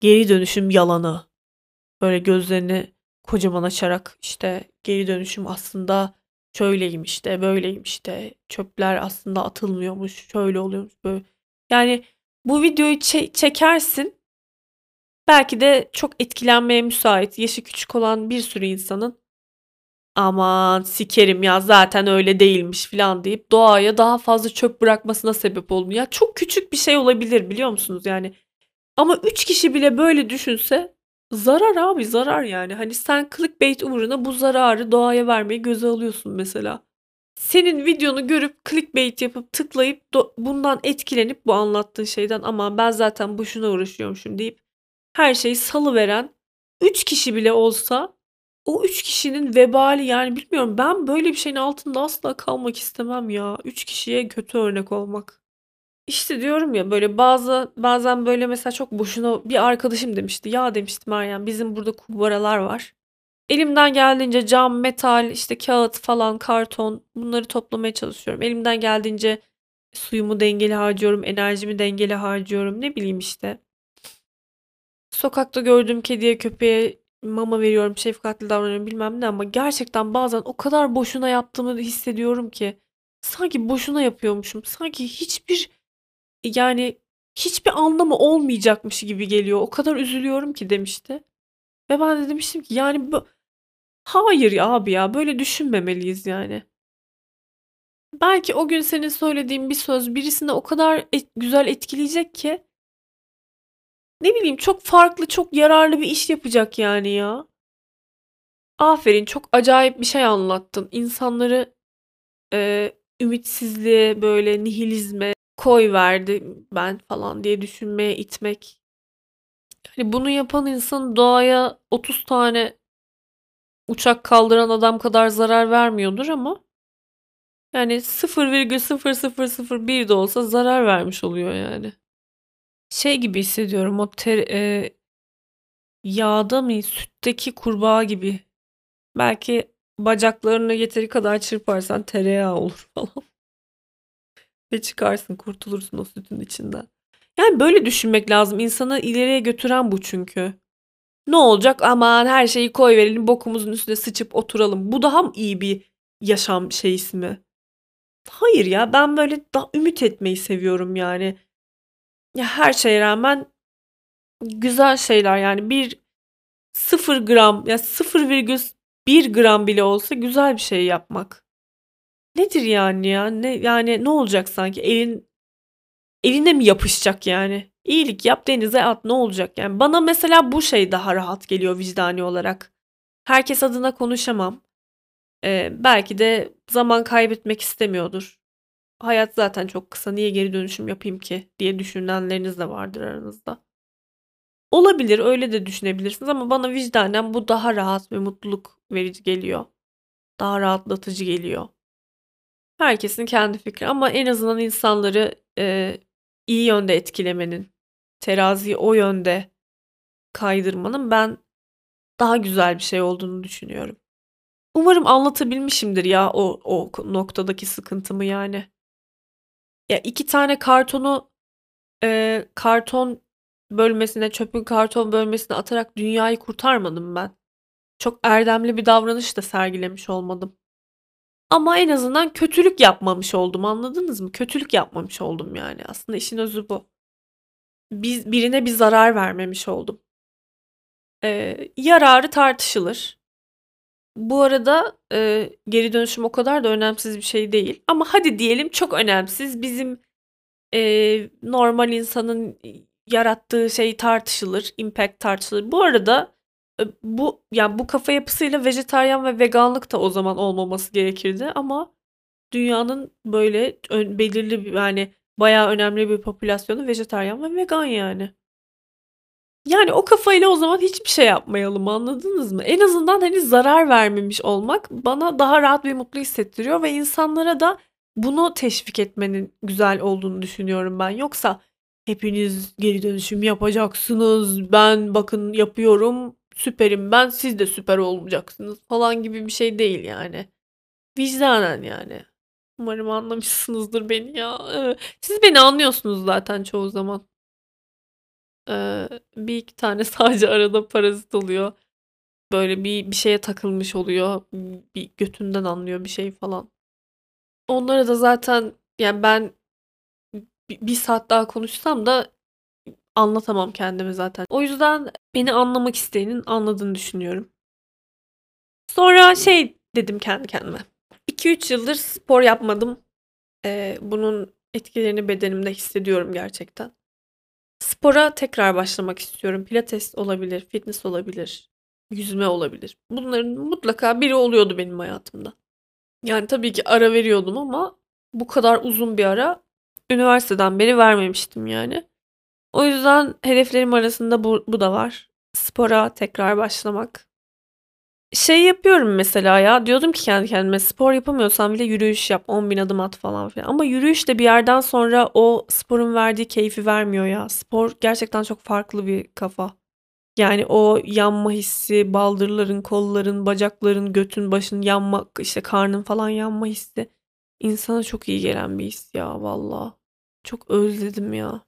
Geri dönüşüm yalanı böyle gözlerini kocaman açarak işte geri dönüşüm aslında şöyleymiş de böyleymiş de çöpler aslında atılmıyormuş şöyle oluyormuş böyle. Yani bu videoyu çe- çekersin belki de çok etkilenmeye müsait yaşı küçük olan bir sürü insanın aman sikerim ya zaten öyle değilmiş falan deyip doğaya daha fazla çöp bırakmasına sebep olmuyor. Ya çok küçük bir şey olabilir biliyor musunuz yani. Ama 3 kişi bile böyle düşünse Zarar abi zarar yani. Hani sen clickbait uğruna bu zararı doğaya vermeyi göze alıyorsun mesela. Senin videonu görüp clickbait yapıp tıklayıp bundan etkilenip bu anlattığın şeyden aman ben zaten boşuna uğraşıyormuşum deyip her şeyi salıveren 3 kişi bile olsa o 3 kişinin vebali yani bilmiyorum ben böyle bir şeyin altında asla kalmak istemem ya. 3 kişiye kötü örnek olmak. İşte diyorum ya böyle bazı bazen böyle mesela çok boşuna bir arkadaşım demişti. Ya demişti Meryem bizim burada kubbaralar var. Elimden geldiğince cam, metal, işte kağıt falan, karton bunları toplamaya çalışıyorum. Elimden geldiğince suyumu dengeli harcıyorum, enerjimi dengeli harcıyorum. Ne bileyim işte. Sokakta gördüğüm kediye, köpeğe mama veriyorum, şefkatli davranıyorum bilmem ne ama gerçekten bazen o kadar boşuna yaptığımı hissediyorum ki sanki boşuna yapıyormuşum. Sanki hiçbir yani hiçbir anlamı olmayacakmış gibi geliyor. O kadar üzülüyorum ki demişti. Ve ben de demiştim ki yani bu hayır ya abi ya böyle düşünmemeliyiz yani. Belki o gün senin söylediğin bir söz birisine o kadar et, güzel etkileyecek ki ne bileyim çok farklı, çok yararlı bir iş yapacak yani ya. Aferin çok acayip bir şey anlattın. İnsanları e, ümitsizliğe, böyle nihilizme, koy verdi ben falan diye düşünmeye itmek. Hani bunu yapan insan doğaya 30 tane uçak kaldıran adam kadar zarar vermiyordur ama yani 0,0001 de olsa zarar vermiş oluyor yani. Şey gibi hissediyorum o ter, e, yağda mı sütteki kurbağa gibi. Belki bacaklarını yeteri kadar çırparsan tereyağı olur falan. Ve çıkarsın kurtulursun o sütün içinden. Yani böyle düşünmek lazım. İnsanı ileriye götüren bu çünkü. Ne olacak? Aman her şeyi koy verelim bokumuzun üstüne sıçıp oturalım. Bu daha mı iyi bir yaşam şeysi mi? Hayır ya ben böyle da ümit etmeyi seviyorum yani. Ya her şeye rağmen güzel şeyler yani bir sıfır gram ya sıfır virgül bir gram bile olsa güzel bir şey yapmak. Nedir yani ya? Ne yani ne olacak sanki? Elin eline mi yapışacak yani? İyilik yap denize at ne olacak yani? Bana mesela bu şey daha rahat geliyor vicdani olarak. Herkes adına konuşamam. Ee, belki de zaman kaybetmek istemiyordur. Hayat zaten çok kısa niye geri dönüşüm yapayım ki diye düşünenleriniz de vardır aranızda. Olabilir öyle de düşünebilirsiniz ama bana vicdanen bu daha rahat ve mutluluk verici geliyor. Daha rahatlatıcı geliyor. Herkesin kendi fikri ama en azından insanları e, iyi yönde etkilemenin, teraziyi o yönde kaydırmanın ben daha güzel bir şey olduğunu düşünüyorum. Umarım anlatabilmişimdir ya o, o noktadaki sıkıntımı yani. Ya iki tane kartonu e, karton bölmesine, çöpün karton bölmesine atarak dünyayı kurtarmadım ben. Çok erdemli bir davranış da sergilemiş olmadım. Ama en azından kötülük yapmamış oldum anladınız mı? Kötülük yapmamış oldum yani. Aslında işin özü bu. Biz, birine bir zarar vermemiş oldum. Ee, yararı tartışılır. Bu arada e, geri dönüşüm o kadar da önemsiz bir şey değil. Ama hadi diyelim çok önemsiz. Bizim e, normal insanın yarattığı şey tartışılır, impact tartışılır. Bu arada e, bu yani bu kafa yapısıyla vejetaryen ve veganlık da o zaman olmaması gerekirdi ama dünyanın böyle belirli bir yani bayağı önemli bir popülasyonu vejetaryen ve vegan yani. Yani o kafayla o zaman hiçbir şey yapmayalım anladınız mı? En azından hani zarar vermemiş olmak bana daha rahat ve mutlu hissettiriyor ve insanlara da bunu teşvik etmenin güzel olduğunu düşünüyorum ben. Yoksa hepiniz geri dönüşüm yapacaksınız. Ben bakın yapıyorum. Süperim ben. Siz de süper olacaksınız falan gibi bir şey değil yani. Vicdanen yani. Umarım anlamışsınızdır beni ya. Siz beni anlıyorsunuz zaten çoğu zaman. Ee, bir iki tane sadece arada parazit oluyor. Böyle bir bir şeye takılmış oluyor. Bir götünden anlıyor bir şey falan. Onlara da zaten yani ben bir saat daha konuşsam da anlatamam kendimi zaten. O yüzden beni anlamak isteyenin anladığını düşünüyorum. Sonra şey dedim kendi kendime. 2-3 yıldır spor yapmadım. Ee, bunun etkilerini bedenimde hissediyorum gerçekten. Spora tekrar başlamak istiyorum. Pilates olabilir, fitness olabilir, yüzme olabilir. Bunların mutlaka biri oluyordu benim hayatımda. Yani tabii ki ara veriyordum ama bu kadar uzun bir ara üniversiteden beri vermemiştim yani. O yüzden hedeflerim arasında bu, bu da var. Spora tekrar başlamak. Şey yapıyorum mesela ya diyordum ki kendi kendime spor yapamıyorsan bile yürüyüş yap 10 bin adım at falan filan. Ama yürüyüş de bir yerden sonra o sporun verdiği keyfi vermiyor ya. Spor gerçekten çok farklı bir kafa. Yani o yanma hissi, baldırların, kolların, bacakların, götün, başın yanmak, işte karnın falan yanma hissi. insana çok iyi gelen bir his ya valla. Çok özledim ya.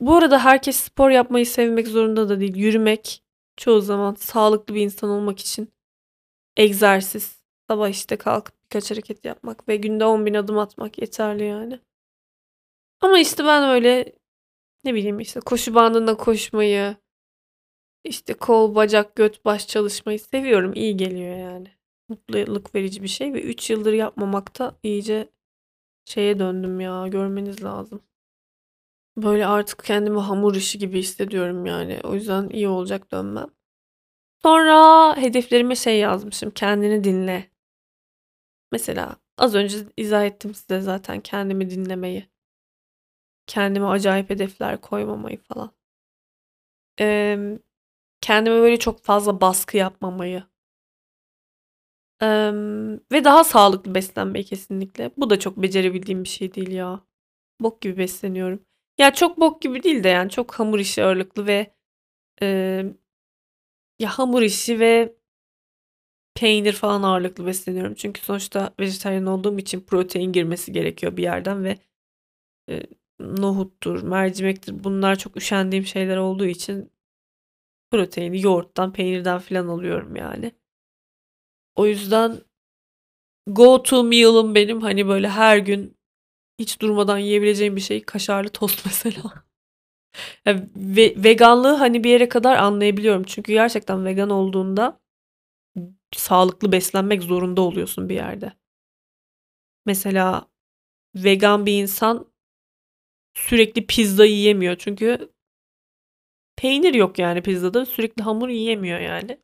Bu arada herkes spor yapmayı sevmek zorunda da değil. Yürümek çoğu zaman sağlıklı bir insan olmak için egzersiz. Sabah işte kalkıp birkaç hareket yapmak ve günde 10 bin adım atmak yeterli yani. Ama işte ben öyle ne bileyim işte koşu bandında koşmayı, işte kol, bacak, göt, baş çalışmayı seviyorum. İyi geliyor yani. Mutluluk verici bir şey ve 3 yıldır yapmamakta iyice şeye döndüm ya. Görmeniz lazım. Böyle artık kendimi hamur işi gibi hissediyorum yani. O yüzden iyi olacak dönmem. Sonra hedeflerime şey yazmışım. Kendini dinle. Mesela az önce izah ettim size zaten kendimi dinlemeyi. Kendime acayip hedefler koymamayı falan. Ee, kendime böyle çok fazla baskı yapmamayı. Ee, ve daha sağlıklı beslenmeyi kesinlikle. Bu da çok becerebildiğim bir şey değil ya. Bok gibi besleniyorum. Ya, çok bok gibi değil de yani çok hamur işi ağırlıklı ve, emm, ya, hamur işi ve peynir falan ağırlıklı besleniyorum. Çünkü sonuçta vejetaryen olduğum için protein girmesi gerekiyor bir yerden ve, eee, nohuttur, mercimektir bunlar çok üşendiğim şeyler olduğu için proteini yoğurttan, peynirden filan alıyorum yani. O yüzden go to meal'ım benim, hani, böyle her gün hiç durmadan yiyebileceğim bir şey kaşarlı tost mesela. Ve veganlığı, hani, bir yere kadar anlayabiliyorum. Çünkü gerçekten vegan olduğunda sağlıklı beslenmek zorunda oluyorsun bir yerde. Mesela vegan bir insan sürekli pizza yiyemiyor. Çünkü peynir yok yani pizzada. Sürekli hamur yiyemiyor yani.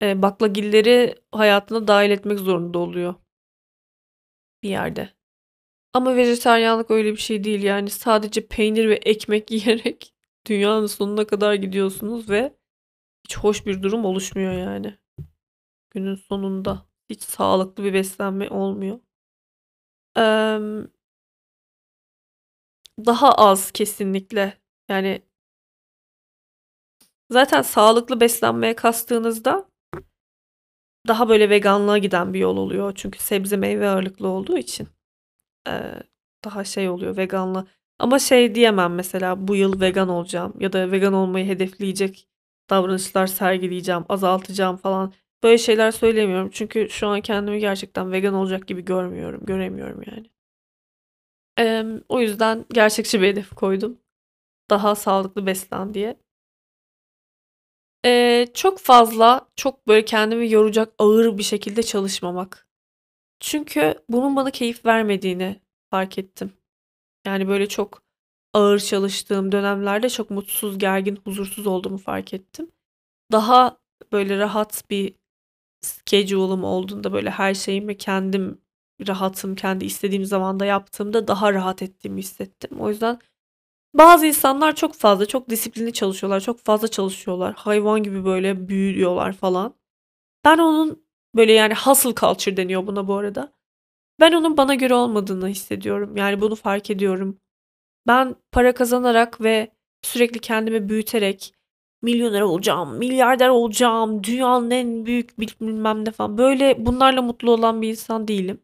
Eee, baklagilleri hayatına dâhil etmek zorunda oluyor. Bir yerde. Ama vejetaryenlik öyle bir şey değil. Yani sadece peynir ve ekmek yiyerek dünyanın sonuna kadar gidiyorsunuz ve hiç hoş bir durum oluşmuyor yani. Günün sonunda hiç sağlıklı bir beslenme olmuyor. Emm Daha az kesinlikle. Yani Zaten sağlıklı beslenmeye kastığınızda daha böyle veganlığa giden bir yol oluyor. Çünkü sebze meyve ağırlıklı olduğu için. Eee, daha şey oluyor veganla ama şey diyemem mesela bu yıl vegan olacağım ya da vegan olmayı hedefleyecek davranışlar sergileyeceğim, azaltacağım falan. Böyle şeyler söylemiyorum. Çünkü şu an kendimi gerçekten vegan olacak gibi görmüyorum, göremiyorum yani. Emm, o yüzden gerçekçi bir hedef koydum. Daha sağlıklı beslen diye. Eee, çok fazla, çok böyle kendimi yoracak ağır bir şekilde çalışmamak. Çünkü bunun bana keyif vermediğini fark ettim. Yani böyle çok ağır çalıştığım dönemlerde çok mutsuz, gergin, huzursuz olduğumu fark ettim. Daha böyle rahat bir schedule'ım olduğunda, böyle her şeyimi kendim rahatım, kendi istediğim zamanda yaptığımda daha rahat ettiğimi hissettim. O yüzden bazı insanlar çok fazla, çok disiplinli çalışıyorlar, çok fazla çalışıyorlar. Hayvan gibi böyle büyüyorlar falan. Ben onun böyle yani hustle culture deniyor buna bu arada. Ben onun bana göre olmadığını hissediyorum. Yani bunu fark ediyorum. Ben para kazanarak ve sürekli kendimi büyüterek milyoner olacağım, milyarder olacağım, dünyanın en büyük bilmem ne falan böyle bunlarla mutlu olan bir insan değilim.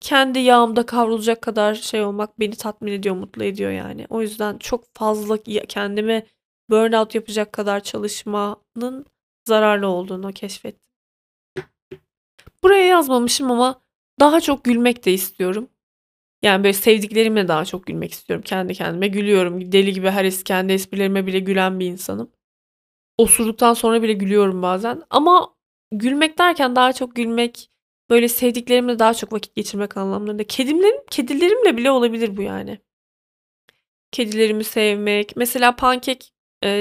Kendi yağımda kavrulacak kadar şey olmak beni tatmin ediyor, mutlu ediyor yani. O yüzden çok fazla kendimi burnout yapacak kadar çalışmanın zararlı olduğunu keşfettim. Buraya yazmamışım ama daha çok gülmek de istiyorum. Yani böyle sevdiklerimle daha çok gülmek istiyorum. Kendi kendime gülüyorum. Deli gibi her es kendi esprilerime bile gülen bir insanım. Osurduktan sonra bile gülüyorum bazen. Ama gülmek derken daha çok gülmek böyle sevdiklerimle daha çok vakit geçirmek anlamlarında. Kedimlerim, kedilerimle bile olabilir bu yani. Kedilerimi sevmek. Mesela pankek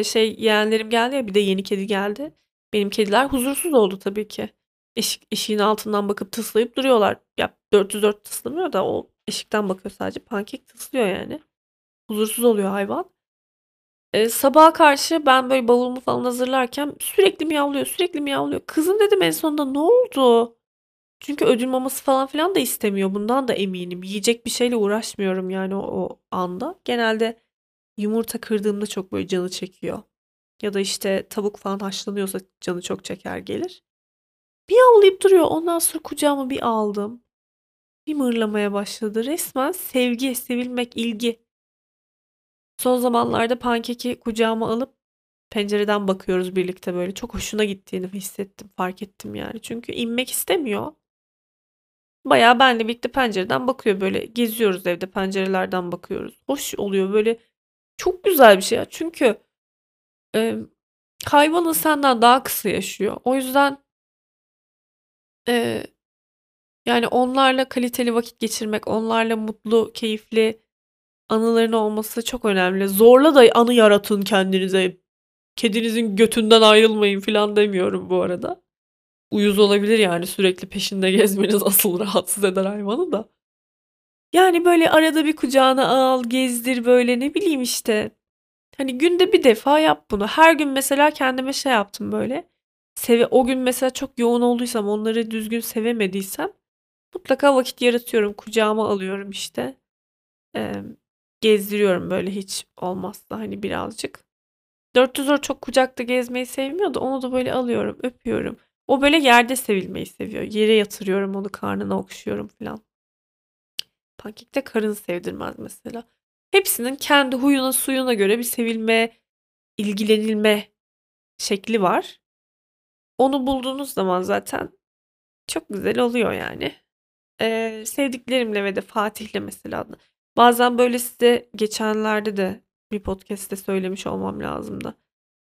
şey yeğenlerim geldi ya bir de yeni kedi geldi. Benim kediler huzursuz oldu tabii ki. Eşik, eşiğin altından bakıp tıslayıp duruyorlar. Ya 404 tıslamıyor da o eşikten bakıyor sadece. Pankek tıslıyor yani. Huzursuz oluyor hayvan. Eee, sabaha karşı ben böyle bavulumu falan hazırlarken sürekli miyavlıyor, sürekli miyavlıyor. Kızım dedim en sonunda ne oldu? Çünkü ödül maması falan filan da istemiyor. Bundan da eminim. Yiyecek bir şeyle uğraşmıyorum yani o, o anda. Genelde yumurta kırdığımda çok böyle canı çekiyor. Ya da işte tavuk falan haşlanıyorsa canı çok çeker gelir. Bir avlayıp duruyor. Ondan sonra kucağıma bir aldım. Bir mırlamaya başladı. Resmen sevgi, sevilmek, ilgi. Son zamanlarda pankeki kucağıma alıp pencereden bakıyoruz birlikte böyle. Çok hoşuna gittiğini hissettim, fark ettim yani. Çünkü inmek istemiyor. Bayağı benle birlikte pencereden bakıyor böyle. Geziyoruz evde pencerelerden bakıyoruz. Hoş oluyor böyle. Çok güzel bir şey ya. Çünkü e, hayvanın senden daha kısa yaşıyor. O yüzden e, yani onlarla kaliteli vakit geçirmek, onlarla mutlu, keyifli anıların olması çok önemli. Zorla da anı yaratın kendinize. Kedinizin götünden ayrılmayın falan demiyorum bu arada. Uyuz olabilir yani sürekli peşinde gezmeniz asıl rahatsız eder hayvanı da. Yani böyle arada bir kucağına al, gezdir böyle ne bileyim işte. Hani günde bir defa yap bunu. Her gün mesela kendime şey yaptım böyle. Seve o gün mesela çok yoğun olduysam, onları düzgün sevemediysem mutlaka vakit yaratıyorum. Kucağıma alıyorum işte. Emm gezdiriyorum böyle hiç olmazsa hani birazcık. 404 çok kucakta gezmeyi sevmiyor da onu da böyle alıyorum, öpüyorum. O böyle yerde sevilmeyi seviyor. Yere yatırıyorum onu, karnına okşuyorum falan. Pankek de karın sevdirmez mesela. Hepsinin kendi huyuna suyuna göre bir sevilme, ilgilenilme şekli var. Onu bulduğunuz zaman zaten çok güzel oluyor yani. Eee, sevdiklerimle ve de Fatih'le mesela bazen böyle size geçenlerde de bir podcast'te söylemiş olmam lazım da.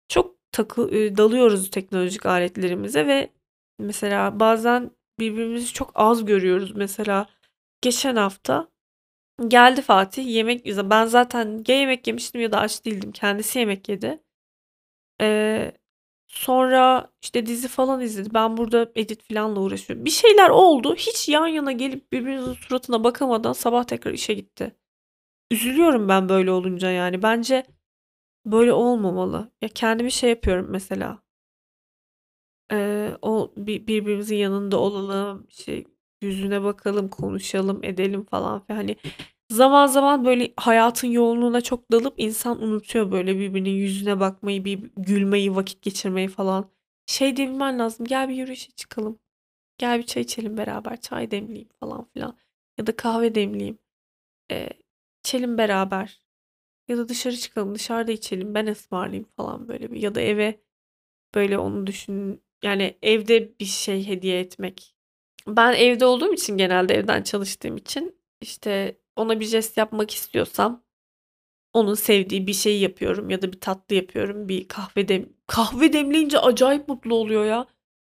Çok takı dalıyoruz teknolojik aletlerimize ve mesela bazen birbirimizi çok az görüyoruz. Mesela geçen hafta geldi Fatih yemek ben zaten ya yemek yemiştim ya da aç değildim. Kendisi yemek yedi. Eee, sonra işte dizi falan izledi. Ben burada edit falanla uğraşıyorum. Bir şeyler oldu. Hiç yan yana gelip birbirimizin suratına bakamadan sabah tekrar işe gitti. Üzülüyorum ben böyle olunca yani. Bence böyle olmamalı. Ya kendimi şey yapıyorum mesela. Eee, o bir birbirimizin yanında olalım, şey yüzüne bakalım, konuşalım, edelim falan. Hani zaman zaman böyle hayatın yoğunluğuna çok dalıp insan unutuyor böyle birbirinin yüzüne bakmayı, bir gülmeyi, vakit geçirmeyi falan. Şey diyebilmen lazım. Gel bir yürüyüşe çıkalım. Gel bir çay içelim beraber. Çay demleyeyim falan filan. Ya da kahve demleyeyim. Eee, içelim beraber. Ya da dışarı çıkalım, dışarıda içelim. Ben ısmarlayayım falan böyle bir. Ya da eve böyle onu düşün yani evde bir şey hediye etmek. Ben evde olduğum için genelde evden çalıştığım için işte ona bir jest yapmak istiyorsam onun sevdiği bir şey yapıyorum ya da bir tatlı yapıyorum. Bir kahve dem kahve demleyince acayip mutlu oluyor ya.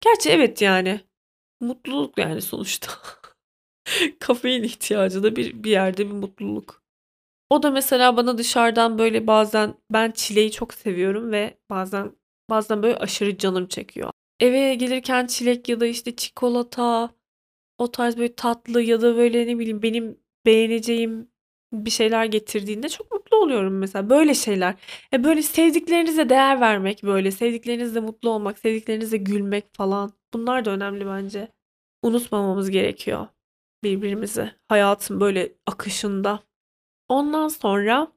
Gerçi evet yani. Mutluluk yani sonuçta. Kafein ihtiyacı da bir bir yerde bir mutluluk. O da mesela bana dışarıdan böyle bazen ben çileği çok seviyorum ve bazen bazen böyle aşırı canım çekiyor. Eve gelirken çilek ya da işte çikolata, o tarz böyle tatlı ya da böyle ne bileyim benim beğeneceğim bir şeyler getirdiğinde çok mutlu oluyorum mesela. Böyle şeyler. E böyle sevdiklerinize değer vermek, böyle sevdiklerinizle mutlu olmak, sevdiklerinizle gülmek falan. Bunlar da önemli bence. Unutmamamız gerekiyor birbirimizi hayatın böyle akışında. Ondan sonra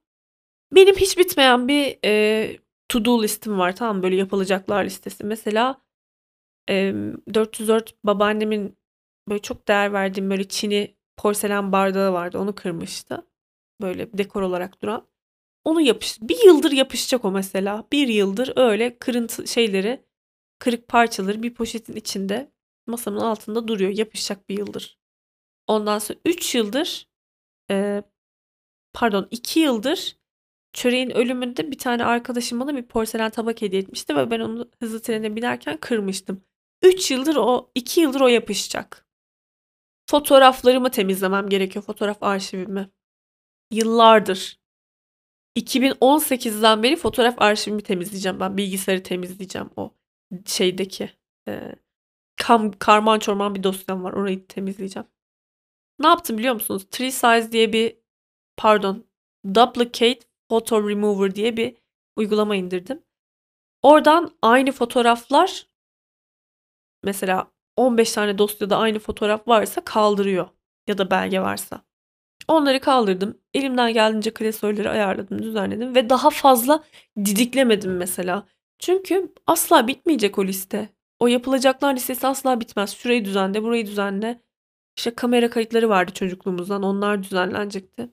benim hiç bitmeyen bir, eee, to do listim var, tamam? Böyle yapılacaklar listesi. Mesela, emm, 404 babaannemin böyle çok değer verdiğim böyle çini porselen bardağı vardı. Onu kırmıştı. Böyle dekor olarak duran. Onu yapış bir yıldır yapışacak o mesela. Bir yıldır öyle kırıntı şeyleri, kırık parçaları bir poşetin içinde masamın altında duruyor. Yapışacak bir yıldır. Ondan sonra 3 yıldır, eee pardon 2 yıldır çöreğin ölümünde bir tane arkadaşım bana bir porselen tabak hediye etmişti ve ben onu hızlı trene binerken kırmıştım. 3 yıldır o 2 yıldır o yapışacak. Fotoğraflarımı temizlemem gerekiyor, fotoğraf arşivimi. Yıllardır. 2018'den beri fotoğraf arşivimi temizleyeceğim ben. Bilgisayarı temizleyeceğim o şeydeki. Eee, kam karman çorman bir dosyam var. Orayı temizleyeceğim. Ne yaptım biliyor musunuz? Tree Size diye bir pardon Duplicate Photo Remover diye bir uygulama indirdim. Oradan aynı fotoğraflar mesela 15 tane dosyada aynı fotoğraf varsa kaldırıyor ya da belge varsa. Onları kaldırdım. Elimden geldiğince klasörleri ayarladım, düzenledim ve daha fazla didiklemedim mesela. Çünkü asla bitmeyecek o liste. O yapılacaklar listesi asla bitmez. Şurayı düzenle, burayı düzenle. İşte kamera kayıtları vardı çocukluğumuzdan. Onlar düzenlenecekti.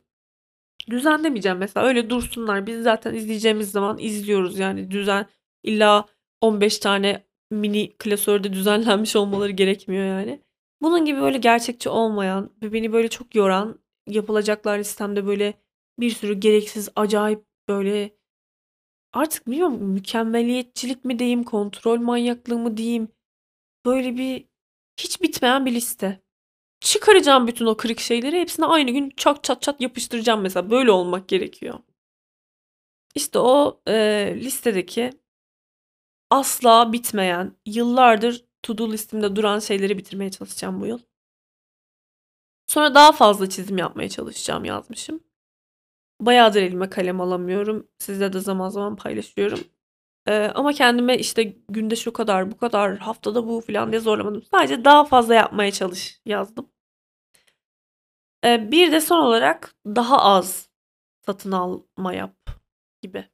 Düzenlemeyeceğim mesela. Öyle dursunlar. Biz zaten izleyeceğimiz zaman izliyoruz yani. Düzen illa 15 tane mini klasörde düzenlenmiş olmaları gerekmiyor yani. Bunun gibi böyle gerçekçi olmayan ve beni böyle çok yoran yapılacaklar listemde böyle bir sürü gereksiz acayip böyle artık bilmiyorum mükemmeliyetçilik mi diyeyim, kontrol manyaklığı mı diyeyim. Böyle bir hiç bitmeyen bir liste. Çıkaracağım bütün o kırık şeyleri. Hepsini aynı gün çat çat çat yapıştıracağım mesela. Böyle olmak gerekiyor. İşte o, eee, listedeki asla bitmeyen, yıllardır to do listemde duran şeyleri bitirmeye çalışacağım bu yıl. Sonra daha fazla çizim yapmaya çalışacağım yazmışım. Bayağıdır elime kalem alamıyorum. Sizle de zaman zaman paylaşıyorum. Eee, ama kendime işte günde şu kadar, bu kadar, haftada bu filan diye zorlamadım. Sadece daha fazla yapmaya çalış yazdım. Eee, bir de son olarak daha az satın alma yap gibi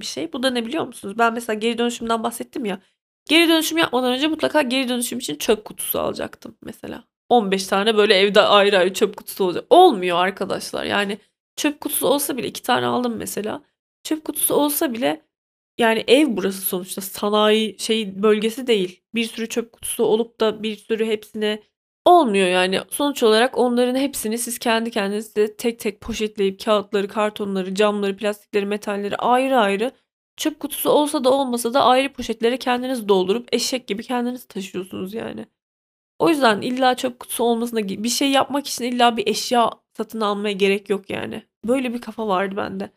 bir şey. Bu da ne biliyor musunuz? Ben mesela geri dönüşümden bahsettim ya. Geri dönüşüm yapmadan önce mutlaka geri dönüşüm için çöp kutusu alacaktım mesela. 15 tane böyle evde ayrı ayrı çöp kutusu olacak. Olmuyor arkadaşlar. Yani çöp kutusu olsa bile iki tane aldım mesela. Çöp kutusu olsa bile yani ev burası sonuçta sanayi şey bölgesi değil. Bir sürü çöp kutusu olup da bir sürü hepsine olmuyor yani. Sonuç olarak onların hepsini siz kendi kendinize tek tek poşetleyip kağıtları, kartonları, camları, plastikleri, metalleri ayrı ayrı çöp kutusu olsa da olmasa da ayrı poşetlere kendiniz doldurup eşek gibi kendiniz taşıyorsunuz yani. O yüzden illa çöp kutusu olmasına bir şey yapmak için illa bir eşya satın almaya gerek yok yani. Böyle bir kafa vardı bende.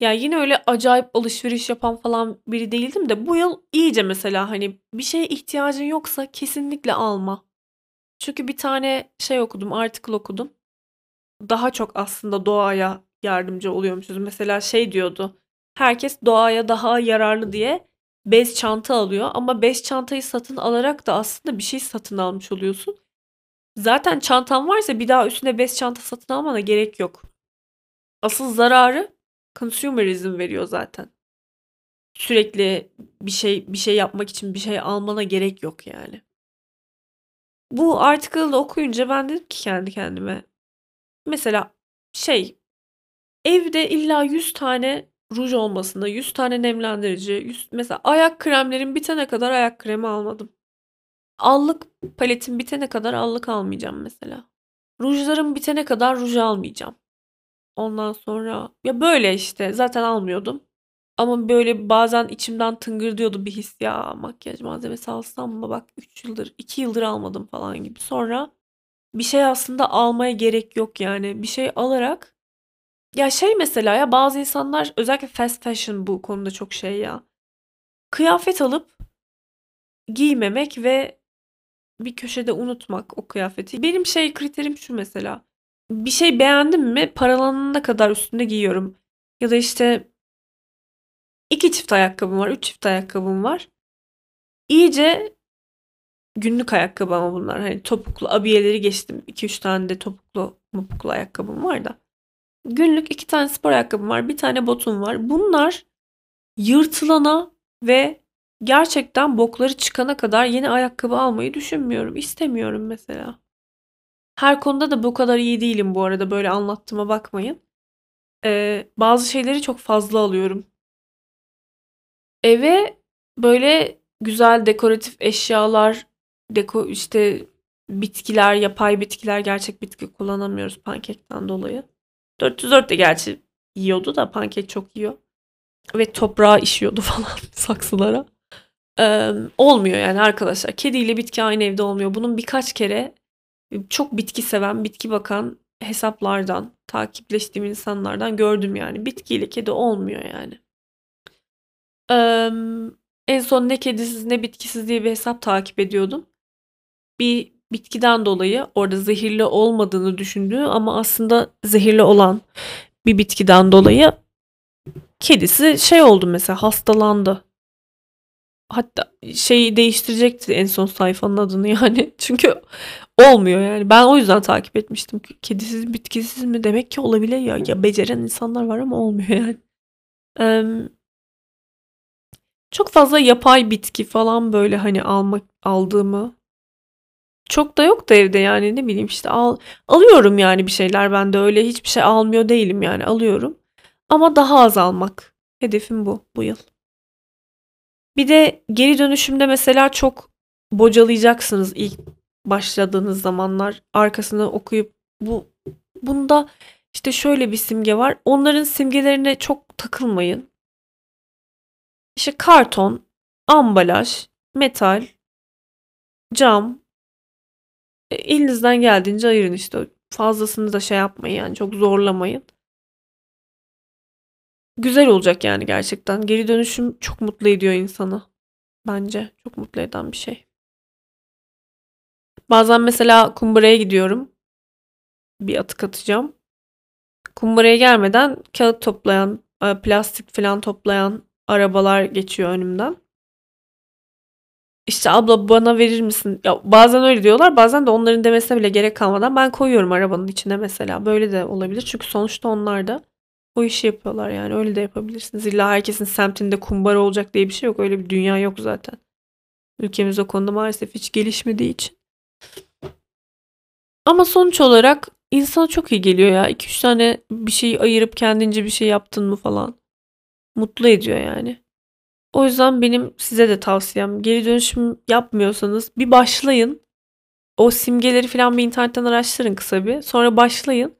Ya yine öyle acayip alışveriş yapan falan biri değildim de bu yıl iyice mesela hani bir şeye ihtiyacın yoksa kesinlikle alma. Çünkü bir tane şey okudum, article okudum. Daha çok aslında doğaya yardımcı oluyormuşuz. Mesela şey diyordu. Herkes doğaya daha yararlı diye bez çanta alıyor ama bez çantayı satın alarak da aslında bir şey satın almış oluyorsun. Zaten çantan varsa bir daha üstüne bez çanta satın almana gerek yok. Asıl zararı consumerism veriyor zaten. Sürekli bir şey bir şey yapmak için bir şey almana gerek yok yani. Bu article'ı okuyunca ben dedim ki kendi kendime. Mesela şey evde illa 100 tane ruj olmasında 100 tane nemlendirici, 100, mesela ayak kremlerim bitene kadar ayak kremi almadım. Allık paletim bitene kadar allık almayacağım mesela. Rujlarım bitene kadar ruj almayacağım. Ondan sonra ya böyle işte zaten almıyordum. Ama böyle bazen içimden tıngırdıyordu bir his ya makyaj malzemesi alsam mı bak 3 yıldır 2 yıldır almadım falan gibi. Sonra bir şey aslında almaya gerek yok yani bir şey alarak ya şey mesela ya bazı insanlar özellikle fast fashion bu konuda çok şey ya. Kıyafet alıp giymemek ve bir köşede unutmak o kıyafeti. Benim şey kriterim şu mesela. Bir şey beğendim mi paralanana kadar üstünde giyiyorum. Ya da işte iki çift ayakkabım var, üç çift ayakkabım var. İyice günlük ayakkabı ama bunlar. Hani topuklu abiyeleri geçtim. 2-3 tane de topuklu mopuklu ayakkabım var da. Günlük iki tane spor ayakkabım var. Bir tane botum var. Bunlar yırtılana ve gerçekten bokları çıkana kadar yeni ayakkabı almayı düşünmüyorum. İstemiyorum mesela. Her konuda da bu kadar iyi değilim bu arada. Böyle anlattığıma bakmayın. Ee, bazı şeyleri çok fazla alıyorum. Eve böyle güzel dekoratif eşyalar, deko işte bitkiler, yapay bitkiler, gerçek bitki kullanamıyoruz pankekten dolayı. 404 de gerçi yiyordu da pankek çok yiyor. Ve toprağa işiyordu falan saksılara. Ee, olmuyor yani arkadaşlar. Kediyle bitki aynı evde olmuyor. Bunun birkaç kere çok bitki seven, bitki bakan hesaplardan, takipleştiğim insanlardan gördüm yani. Bitkiyle kedi olmuyor yani. En son ne kedisiz ne bitkisiz diye bir hesap takip ediyordum. Bir bitkiden dolayı orada zehirli olmadığını düşündüğü ama aslında zehirli olan bir bitkiden dolayı kedisi şey oldu mesela hastalandı. Hatta şeyi değiştirecekti en son sayfanın adını yani. Çünkü olmuyor yani. Ben o yüzden takip etmiştim. Kedisiz bitkisiz mi demek ki olabilir ya. Ya beceren insanlar var ama olmuyor yani. Ee, çok fazla yapay bitki falan böyle hani almak aldığımı çok da yok da evde yani ne bileyim işte al alıyorum yani bir şeyler ben de öyle hiçbir şey almıyor değilim yani alıyorum. Ama daha az almak. Hedefim bu bu yıl. Bir de geri dönüşümde mesela çok bocalayacaksınız ilk başladığınız zamanlar. Arkasını okuyup bu bunda işte şöyle bir simge var. Onların simgelerine çok takılmayın. İşte karton, ambalaj, metal, cam, e, elinizden geldiğince ayırın işte. Fazlasını da şey yapmayın yani çok zorlamayın. Güzel olacak yani gerçekten. Geri dönüşüm çok mutlu ediyor insanı. Bence çok mutlu eden bir şey. Bazen mesela kumbaraya gidiyorum. Bir atık atacağım. Kumbaraya gelmeden kağıt toplayan, e, plastik falan toplayan arabalar geçiyor önümden. İşte abla bana verir misin? Ya bazen öyle diyorlar. Bazen de onların demesine bile gerek kalmadan ben koyuyorum arabanın içine mesela. Böyle de olabilir. Çünkü sonuçta onlar da o işi yapıyorlar yani. Öyle de yapabilirsiniz. İlla herkesin semtinde kumbara olacak diye bir şey yok. Öyle bir dünya yok zaten. Ülkemiz o konuda maalesef hiç gelişmediği için. Ama sonuç olarak insana çok iyi geliyor ya. 2-3 tane bir şey ayırıp kendince bir şey yaptın mı falan. Mutlu ediyor yani. O yüzden benim size de tavsiyem geri dönüşüm yapmıyorsanız bir başlayın. O simgeleri falan bir internetten araştırın kısa bir. Sonra başlayın.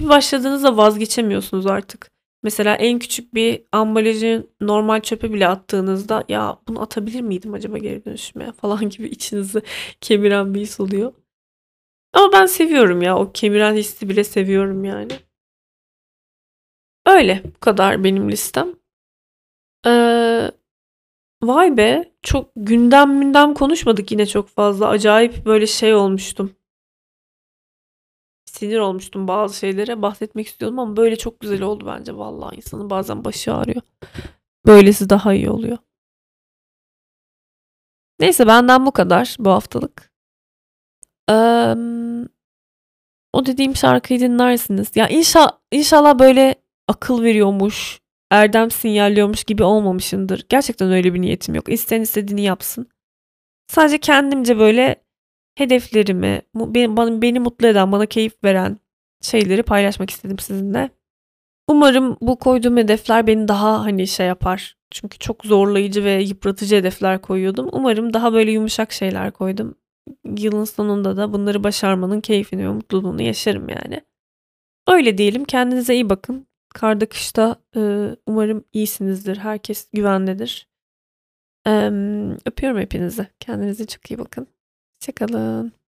Bir başladığınızda vazgeçemiyorsunuz artık. Mesela en küçük bir ambalajı normal çöpe bile attığınızda ya bunu atabilir miydim acaba geri dönüşüme falan gibi içinizi kemiren bir his oluyor. Ama ben seviyorum ya o kemiren hissi bile seviyorum yani. Öyle bu kadar benim listem. Vay be çok gündem gündem konuşmadık yine çok fazla. Acayip böyle şey olmuştum. Sinir olmuştum bazı şeylere bahsetmek istiyordum ama böyle çok güzel oldu bence vallahi insanın bazen başı ağrıyor. Böylesi daha iyi oluyor. Neyse benden bu kadar bu haftalık. Ee, o dediğim şarkıyı dinlersiniz. Ya inşa, inşallah böyle akıl veriyormuş, erdem sinyalliyormuş gibi olmamışındır. Gerçekten öyle bir niyetim yok. İsteyen istediğini yapsın. Sadece kendimce böyle hedeflerimi, beni, beni mutlu eden, bana keyif veren şeyleri paylaşmak istedim sizinle. Umarım bu koyduğum hedefler beni daha hani şey yapar. Çünkü çok zorlayıcı ve yıpratıcı hedefler koyuyordum. Umarım daha böyle yumuşak şeyler koydum. Yılın sonunda da bunları başarmanın keyfini ve mutluluğunu yaşarım yani. Öyle diyelim. Kendinize iyi bakın. Karda kışta e, umarım iyisinizdir. Herkes güvendedir. E, öpüyorum hepinizi. Kendinize çok iyi bakın. Hoşçakalın.